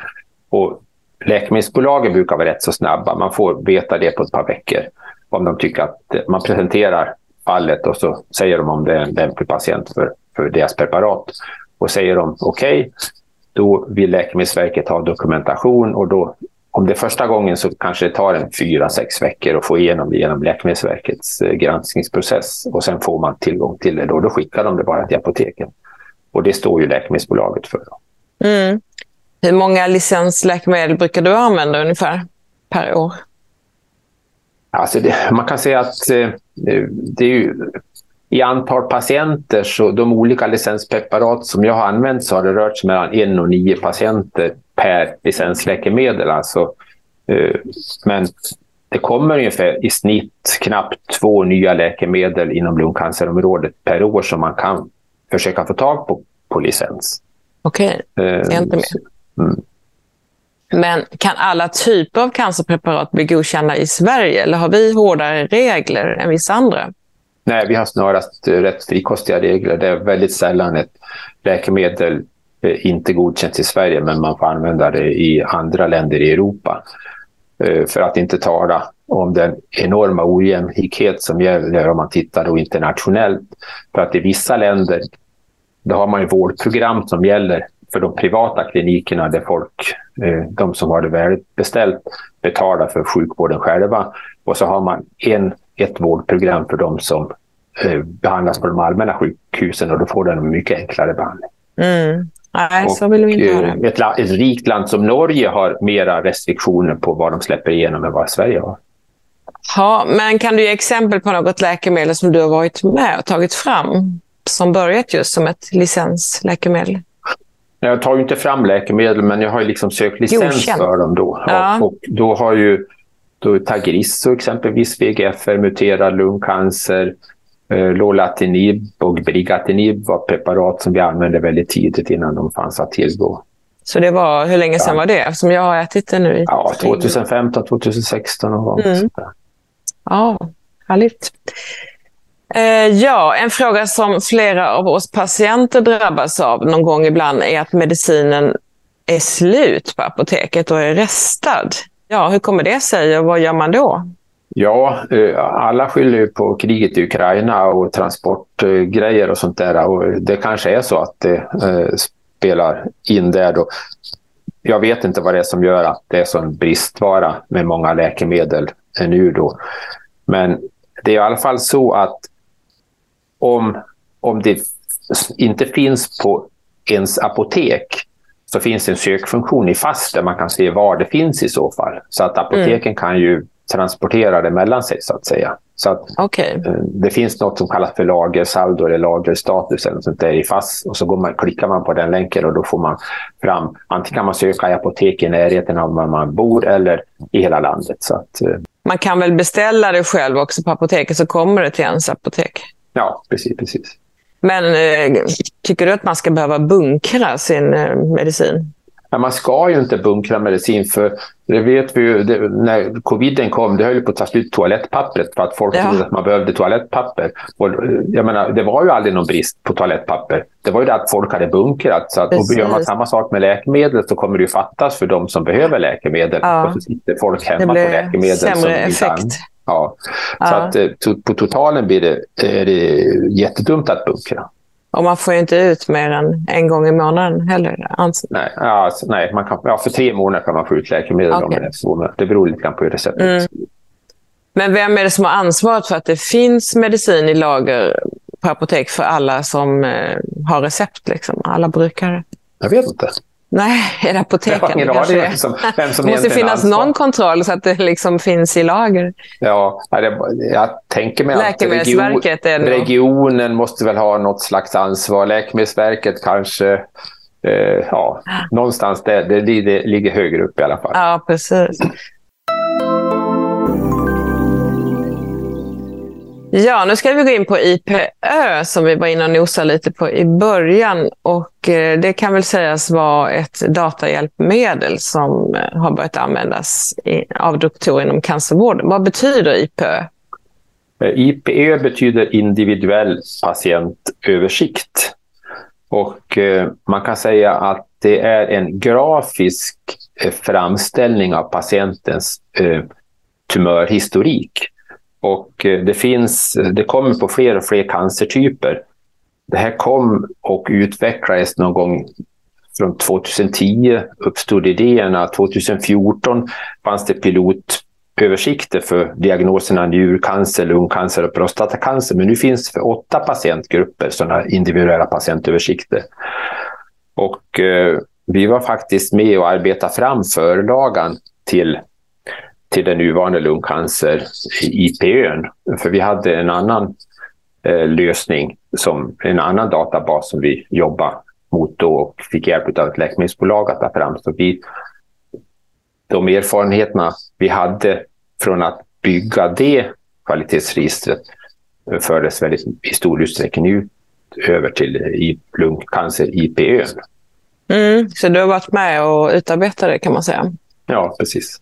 Och läkemedelsbolagen brukar vara rätt så snabba. Man får veta det på ett par veckor. Om de tycker att man presenterar fallet och så säger de om det är en lämplig patient för, för deras preparat. Och säger de okej, okay, då vill Läkemedelsverket ha dokumentation och då om det är första gången så kanske det tar en fyra, sex veckor att få igenom det genom Läkemedelsverkets eh, granskningsprocess och sen får man tillgång till det. Då, då skickar de det bara till apoteken. Och det står ju läkemedelsbolaget för. Mm. Hur många licensläkemedel brukar du använda ungefär per år? Alltså det, man kan säga att eh, det är ju, i antal patienter, så de olika licenspreparat som jag har använt så har det rört sig mellan en och nio patienter per licensläkemedel. Alltså. Eh, men det kommer ungefär i snitt knappt två nya läkemedel inom lungcancerområdet per år som man kan försöka få tag på på licens. Okej, okay. är inte med. Mm. Men kan alla typer av cancerpreparat bli godkända i Sverige eller har vi hårdare regler än vissa andra? Nej, vi har snarast eh, rätt frikostiga regler. Det är väldigt sällan ett läkemedel eh, inte godkänns i Sverige men man får använda det i andra länder i Europa. Eh, för att inte tala om den enorma ojämlikhet som gäller om man tittar då internationellt. För att i vissa länder då har man ju vårdprogram som gäller för de privata klinikerna där folk, de som har det välbeställt, betalar för sjukvården själva. Och så har man en, ett vårdprogram för de som eh, behandlas på de allmänna sjukhusen och då får den en mycket enklare behandling. Mm. Nej, och, så vill vi inte ha det. Ett, ett rikt land som Norge har mera restriktioner på vad de släpper igenom än vad Sverige har. Ja, men kan du ge exempel på något läkemedel som du har varit med och tagit fram som börjat just som ett licensläkemedel? Jag tar ju inte fram läkemedel, men jag har ju liksom sökt licens Godkänd. för dem. Då. Ja. Och, och, då har ju då Tagrisso exempelvis, VGFR, muterad lungcancer, eh, Lolatinib och Brigatinib var preparat som vi använde väldigt tidigt innan de fanns att tillgå. Så det var, hur länge sedan var det? Som jag har ätit det nu. Ja, 2015, 2016 någon gång. Mm. Ja, härligt. Eh, ja, en fråga som flera av oss patienter drabbas av någon gång ibland är att medicinen är slut på apoteket och är restad. Ja, hur kommer det sig och vad gör man då? Ja, eh, alla skyller på kriget i Ukraina och transportgrejer och sånt där. Och det kanske är så att det eh, spelar in där. Då. Jag vet inte vad det är som gör att det är sån bristvara med många läkemedel nu då. Men det är i alla fall så att om, om det inte finns på ens apotek så finns det en sökfunktion i FAST där man kan se var det finns i så fall. Så att apoteken mm. kan ju transportera det mellan sig så att säga. Så att okay. Eh, det finns något som kallas för lagersaldo eller lagerstatus eller sånt där i FASS och så går man, klickar man på den länken och då får man fram, antingen kan man söka i apotek i närheten av var man bor eller i hela landet. Så att, eh, man kan väl beställa det själv också på apoteket så kommer det till ens apotek? Ja, precis. precis. Men eh, tycker du att man ska behöva bunkra sin eh, medicin? Ja, man ska ju inte bunkra medicin för det vet vi ju, det, när coviden kom, det höll på att ta slut toalettpappret för att folk ja. trodde att man behövde toalettpapper. Och, jag menar, det var ju aldrig någon brist på toalettpapper. Det var ju det att folk hade bunkrat. Så att, och gör man samma sak med läkemedel så kommer det ju fattas för de som behöver läkemedel. Ja. Och så sitter folk hemma på läkemedel. Sämre effekt. Ja. ja. Så att, eh, på totalen blir det, är det jättedumt att bunkra. Och man får ju inte ut mer än en gång i månaden heller. Nej, alltså, nej man kan, ja, för tre månader kan man få ut läkemedel. Okay. Om det, det beror lite grann på hur receptet mm. Men vem är det som har ansvaret för att det finns medicin i lager på apotek för alla som eh, har recept? Liksom, alla brukare? Jag vet inte. Nej, är det apoteken? Jag har ingen som, som det måste finnas någon kontroll så att det liksom finns i lager. Ja, jag tänker mig att region, regionen måste väl ha något slags ansvar. Läkemedelsverket kanske. Eh, ja, någonstans där. Det, det ligger högre upp i alla fall. Ja, precis. Ja, nu ska vi gå in på IPÖ som vi var inne och nosade lite på i början. Och eh, det kan väl sägas vara ett datahjälpmedel som eh, har börjat användas av doktorer inom cancervården. Vad betyder IPÖ? Eh, IPÖ betyder individuell patientöversikt. Och man kan säga att det är en grafisk framställning av patientens tumörhistorik. Och eh, det, finns, det kommer på fler och fler cancertyper. Det här kom och utvecklades någon gång från 2010 uppstod idéerna. 2014 fanns det pilotöversikter för diagnoserna njurcancer, lungcancer och prostatacancer. Men nu finns det för åtta patientgrupper sådana individuella patientöversikter. Och eh, vi var faktiskt med och arbetade fram förlagan till, till den nuvarande lungcancer IPÖn. För vi hade en annan eh, lösning, som en annan databas som vi jobbar mot då och fick hjälp av ett läkemedelsbolag att ta fram. Så vi, de erfarenheterna vi hade från att bygga det kvalitetsregistret fördes väldigt i stor utsträckning ut över till lungcancer IPÖ. Mm, så du har varit med och utarbetat det kan man säga? Ja, precis.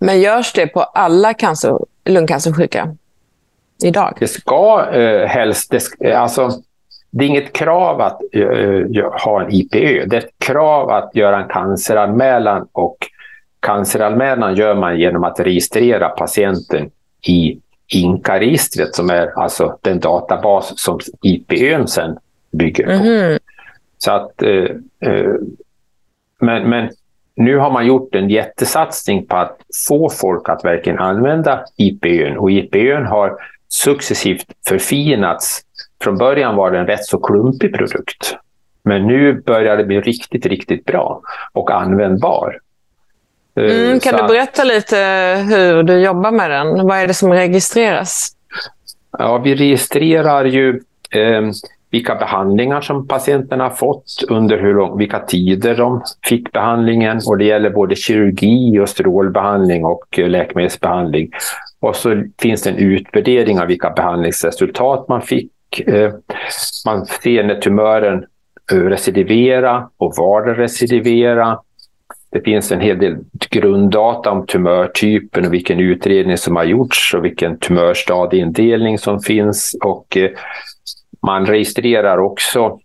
Men görs det på alla cancer, lungcancersjuka idag? Det ska eh, helst... Det, alltså, det är inget krav att uh, ha en IPÖ. Det är ett krav att göra en canceranmälan och canceranmälan gör man genom att registrera patienten i INCA-registret som är alltså den databas som IPÖn sen bygger på. Mm. Så att, uh, uh, men, men nu har man gjort en jättesatsning på att få folk att verkligen använda IPÖn och IPÖn har successivt förfinats från början var det en rätt så klumpig produkt. Men nu börjar det bli riktigt, riktigt bra och användbar. Eh, mm, kan du berätta lite hur du jobbar med den? Vad är det som registreras? Ja, vi registrerar ju eh, vilka behandlingar som patienterna har fått, under hur lång, vilka tider de fick behandlingen. Och det gäller både kirurgi och strålbehandling och eh, läkemedelsbehandling. Och så finns det en utvärdering av vilka behandlingsresultat man fick eh, man ser när tumören eh, recidivera och var den recidivera. Det finns en hel del grunddata om tumörtypen och vilken utredning som har gjorts och vilken tumörstadieindelning som finns. Och man registrerar också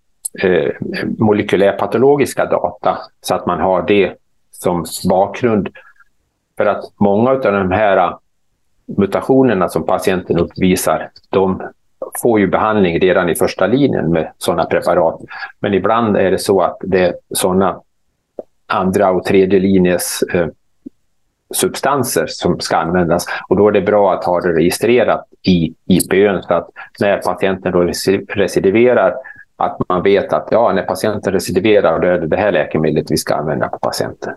eh, molekylärpatologiska data så att man har det som bakgrund. För att många av de här eh, mutationerna som patienten uppvisar, de får ju behandling redan i första linjen med sådana preparat. Men ibland är det så att det är sådana andra och tredje linjes eh, substanser som ska användas. Och då är det bra att ha det registrerat i IPÖn så att när patienten då recidiverar att man vet att ja, när patienten recidiverar då är det det här läkemedlet vi ska använda på patienten.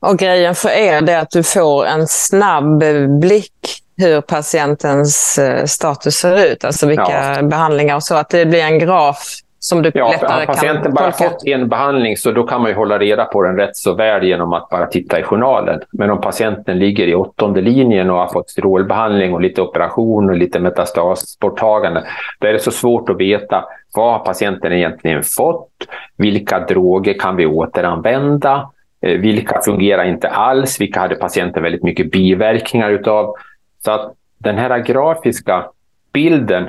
Och grejen för er är att du får en snabb blick hur patientens eh, status ser ut, alltså vilka ja. behandlingar och så, att det blir en graf som du ja, lättare kan patienten bara fått en behandling så då kan man ju hålla reda på den rätt så väl genom att bara titta i journalen. Men om patienten ligger i åttonde linjen och har fått strålbehandling och lite operation och lite metastasborttagande, då är det så svårt att veta vad har patienten egentligen fått? Vilka droger kan vi återanvända? Eh, vilka fungerar inte alls? Vilka hade patienten väldigt mycket biverkningar utav? Så att den här grafiska bilden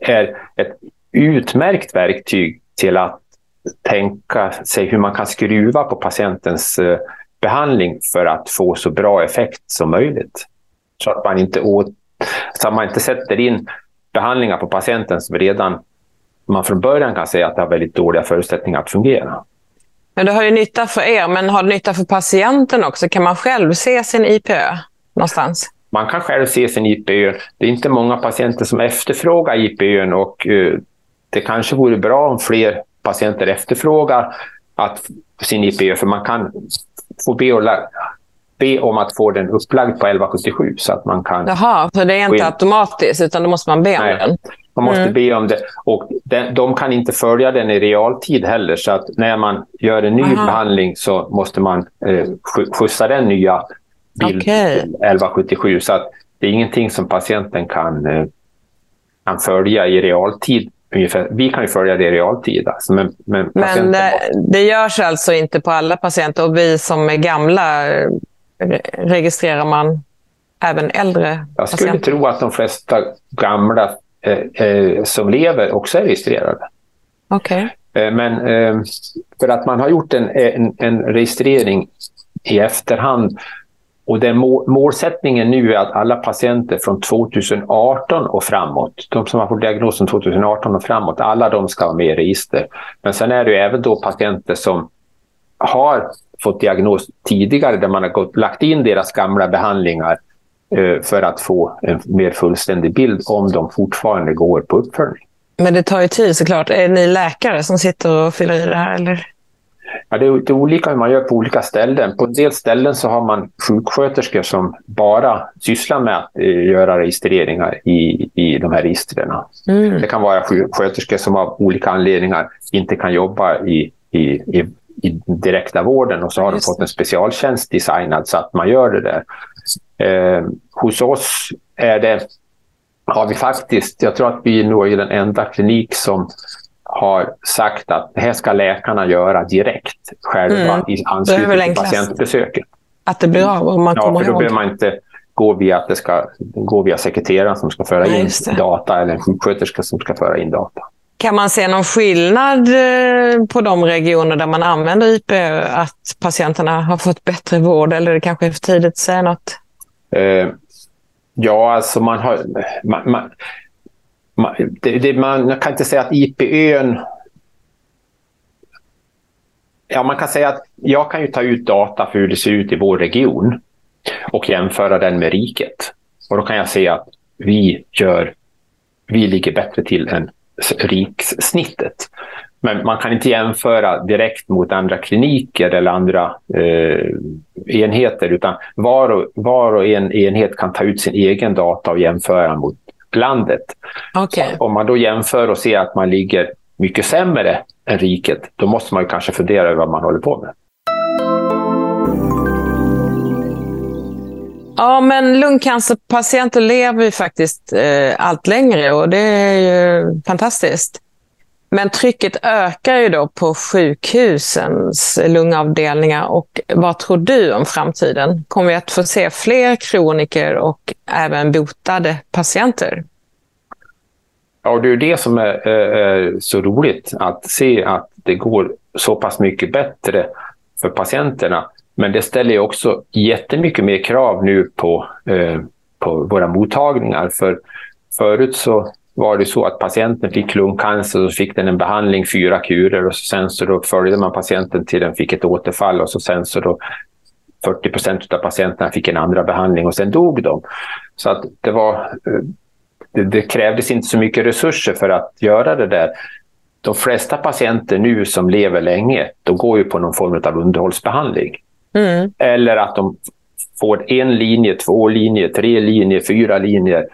är ett utmärkt verktyg till att tänka sig hur man kan skruva på patientens eh, behandling för att få så bra effekt som möjligt. Så att man inte, åt, så att man inte sätter in behandlingar på patienten som redan man från början kan säga att det har väldigt dåliga förutsättningar att fungera. Men det har ju nytta för er, men har det nytta för patienten också? Kan man själv se sin IPÖ någonstans? man kan själv se sin IPÖ. Det är inte många patienter som efterfrågar IPÖ och uh, det kanske vore bra om fler patienter efterfrågar att sin IPÖ, för man kan få be, och be om att få den upplagd på 1177 så att man kan... Jaha, så det är inte automatiskt utan då måste man be om Nej, den? Man måste mm. be om det. Och den, de kan inte följa den i realtid heller så att när man gör en ny Aha. behandling så måste man eh, skjutsa den nya bild okay. 1177. Så att det är ingenting som patienten kan, eh, kan följa i realtid. Ungefär. Vi kan ju följa det i realtid. Alltså, men men, men det, det görs alltså inte på alla patienter och vi som är gamla, registrerar man även äldre Jag skulle patienter? tro att de flesta gamla eh, eh, som lever också är registrerade. Okej. Eh, Men eh, för att man har gjort en, en, en registrering i efterhand och den må, målsättningen nu är att alla patienter från 2018 och framåt, de som har fått diagnosen 2018 och framåt, alla de ska vara med i register. Men sen är det ju även då patienter som har fått diagnos tidigare där man har gått, lagt in deras gamla behandlingar eh, för att få en mer fullständig bild om de fortfarande går på uppföljning. Men det tar ju tid såklart. Är ni läkare som sitter och fyller i det här? Eller? Ja, det, är, är olika hur man gör på olika ställen. På en del ställen så har man sjuksköterskor som bara sysslar med att eh, göra registreringar i, i de här registren. Mm. Det kan vara sjuksköterskor som av olika anledningar inte kan jobba i, i, i, i direkta vården och så har de Just fått det. en specialtjänst designad så att man gör det där. Eh, hos oss är det, har vi faktiskt, jag tror att vi nog är den enda klinik som har sagt att det här ska läkarna göra direkt själva Mm. i anslutning till patientbesöket. Att det blir av om man Ja, kommer för då ihåg. behöver man inte gå via att det ska gå via sekreteraren som ska föra Ja, in data eller en sjuksköterska som ska föra in data. Kan man se någon skillnad eh, på de regioner där man använder IP? Att patienterna har fått bättre vård eller det kanske är för tidigt att säga något? Eh, ja, alltså man har... Man, man, man, det, det, man kan inte säga att IPÖn... Ja, man kan säga att jag kan ju ta ut data för hur det ser ut i vår region och jämföra den med riket. Och då kan jag se att vi gör... Vi ligger bättre till än rikssnittet. Men man kan inte jämföra direkt mot andra kliniker eller andra eh, enheter utan var och, var och en enhet kan ta ut sin egen data och jämföra mot landet. Okej. Om man då jämför och ser att man ligger mycket sämre än riket, då måste man ju kanske fundera över vad man håller på med. Ja, men lungcancerpatienter lever ju faktiskt eh, allt längre och det är ju fantastiskt. Men trycket ökar ju då på sjukhusens lungavdelningar och vad tror du om framtiden? Kommer vi att få se fler kroniker och även botade patienter? Ja, det är ju det som är, är, är så roligt att se att det går så pass mycket bättre för patienterna. Men det ställer ju också jättemycket mer krav nu på, eh, på våra mottagningar. För förut så var det så att patienten fick lungcancer och så fick den en behandling, fyra kurer och sen så då följde man patienten till den fick ett återfall och så sen så då 40 procent av patienterna fick en andra behandling och sen dog de. Så att det var det, det krävdes inte så mycket resurser för att göra det där. De flesta patienter nu som lever länge, de går ju på någon form av underhållsbehandling. Mm. Eller att de får en linje, två linjer, tre linjer, fyra linjer.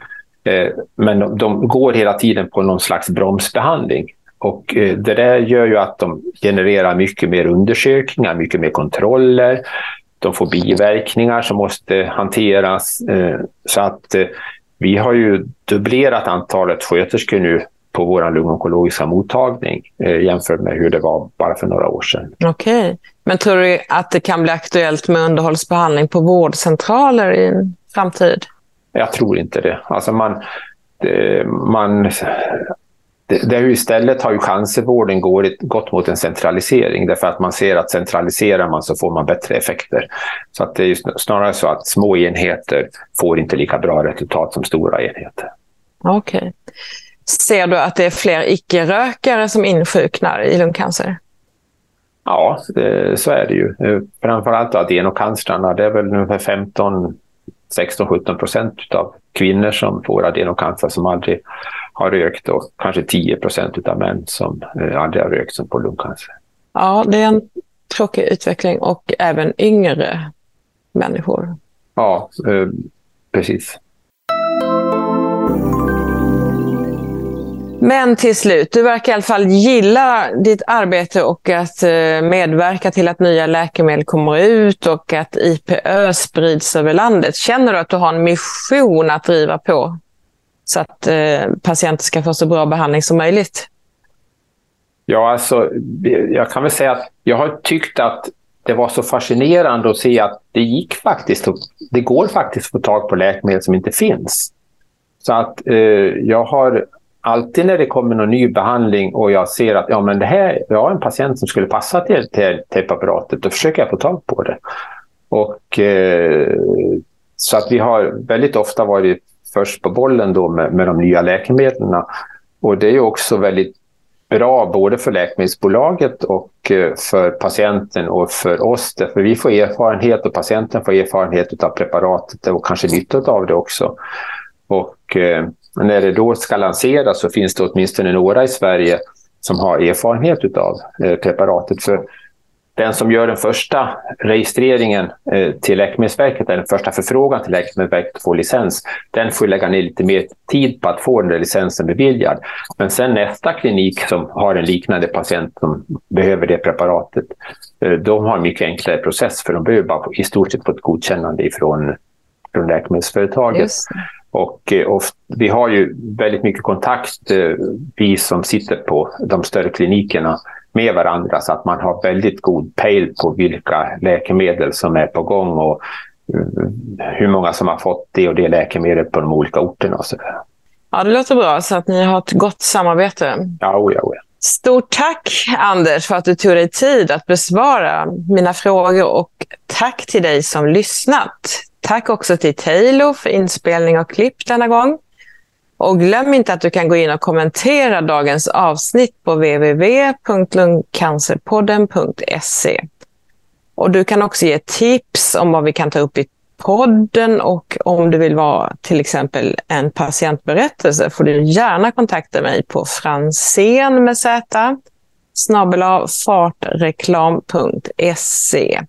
Eh, men de, de går hela tiden på någon slags bromsbehandling. Och eh, det där gör ju att de genererar mycket mer undersökningar, mycket mer kontroller. De får biverkningar som måste hanteras. Eh, så att eh, vi har ju dubblerat antalet sköterskor nu på vår lungonkologiska mottagning eh, jämfört med hur det var bara för några år sedan. Okej. Men tror du att det kan bli aktuellt med underhållsbehandling på vårdcentraler i en framtid? Jag tror inte det. Alltså man, det, man, det, det istället har ju cancervården gått, gått mot en centralisering därför att man ser att centraliserar man så får man bättre effekter. Så att det är snarare så att små enheter får inte lika bra resultat som stora enheter. Okej. Ser du att det är fler icke-rökare som insjuknar i lungcancer? Ja, det, så är det ju. Eh, Framförallt adenocancerna, det är väl ungefär 15 16-17 procent av kvinnor som får adenocancer som aldrig har rökt och kanske 10 procent av män som eh, aldrig har rökt som får lungcancer. Ja, det är en tråkig utveckling och även yngre människor. Ja, eh, precis. Men till slut, du verkar i alla fall gilla ditt arbete och att eh, medverka till att nya läkemedel kommer ut och att IPÖ sprids över landet. Känner du att du har en mission att driva på så att eh, patienter ska få så bra behandling som möjligt? Ja, alltså, jag kan väl säga att jag har tyckt att det var så fascinerande att se att det gick faktiskt, det går faktiskt att få tag på läkemedel som inte finns. Så att eh, jag har alltid när det kommer någon ny behandling och jag ser att ja, men det här, jag har en patient som skulle passa till, till, till preparatet, då försöker jag få tag på det. Och, eh, så att vi har väldigt ofta varit först på bollen då med, med de nya läkemedlen. Och det är också väldigt bra både för läkemedelsbolaget och eh, för patienten och för oss. För vi får erfarenhet och patienten får erfarenhet av preparatet och kanske nytta av det också. Och eh, men när det då ska lanseras så finns det åtminstone några i Sverige som har erfarenhet av eh, preparatet. För den som gör den första registreringen eh, till Läkemedelsverket, den första förfrågan till Läkemedelsverket att få licens, den får lägga ner lite mer tid på att få den där licensen beviljad. Men sen nästa klinik som har en liknande patient som behöver det preparatet, eh, de har en mycket enklare process för de behöver bara i stort sett få ett godkännande ifrån från läkemedelsföretaget. Och, eh, och, vi har ju väldigt mycket kontakt, vi som sitter på de större klinikerna, med varandra så att man har väldigt god pejl på vilka läkemedel som är på gång och eh, hur många som har fått det och det läkemedlet på de olika orterna. Och så. Ja, det låter bra. Så att ni har ett gott samarbete. Ja, oja, oja. Stort tack, Anders, för att du tog dig tid att besvara mina frågor och tack till dig som lyssnat. Tack också till Taylor för inspelning och klipp denna gång. Och glöm inte att du kan gå in och kommentera dagens avsnitt på www.lungcancerpodden.se. Och du kan också ge tips om vad vi kan ta upp i podden och om du vill vara till exempel en patientberättelse får du gärna kontakta mig på fransen med z fartreklam.se.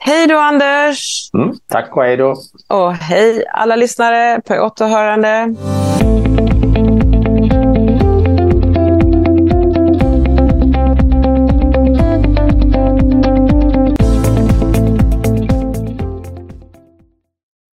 Hej då Anders! Mm, tack och hej då! Och hej alla lyssnare på återhörande.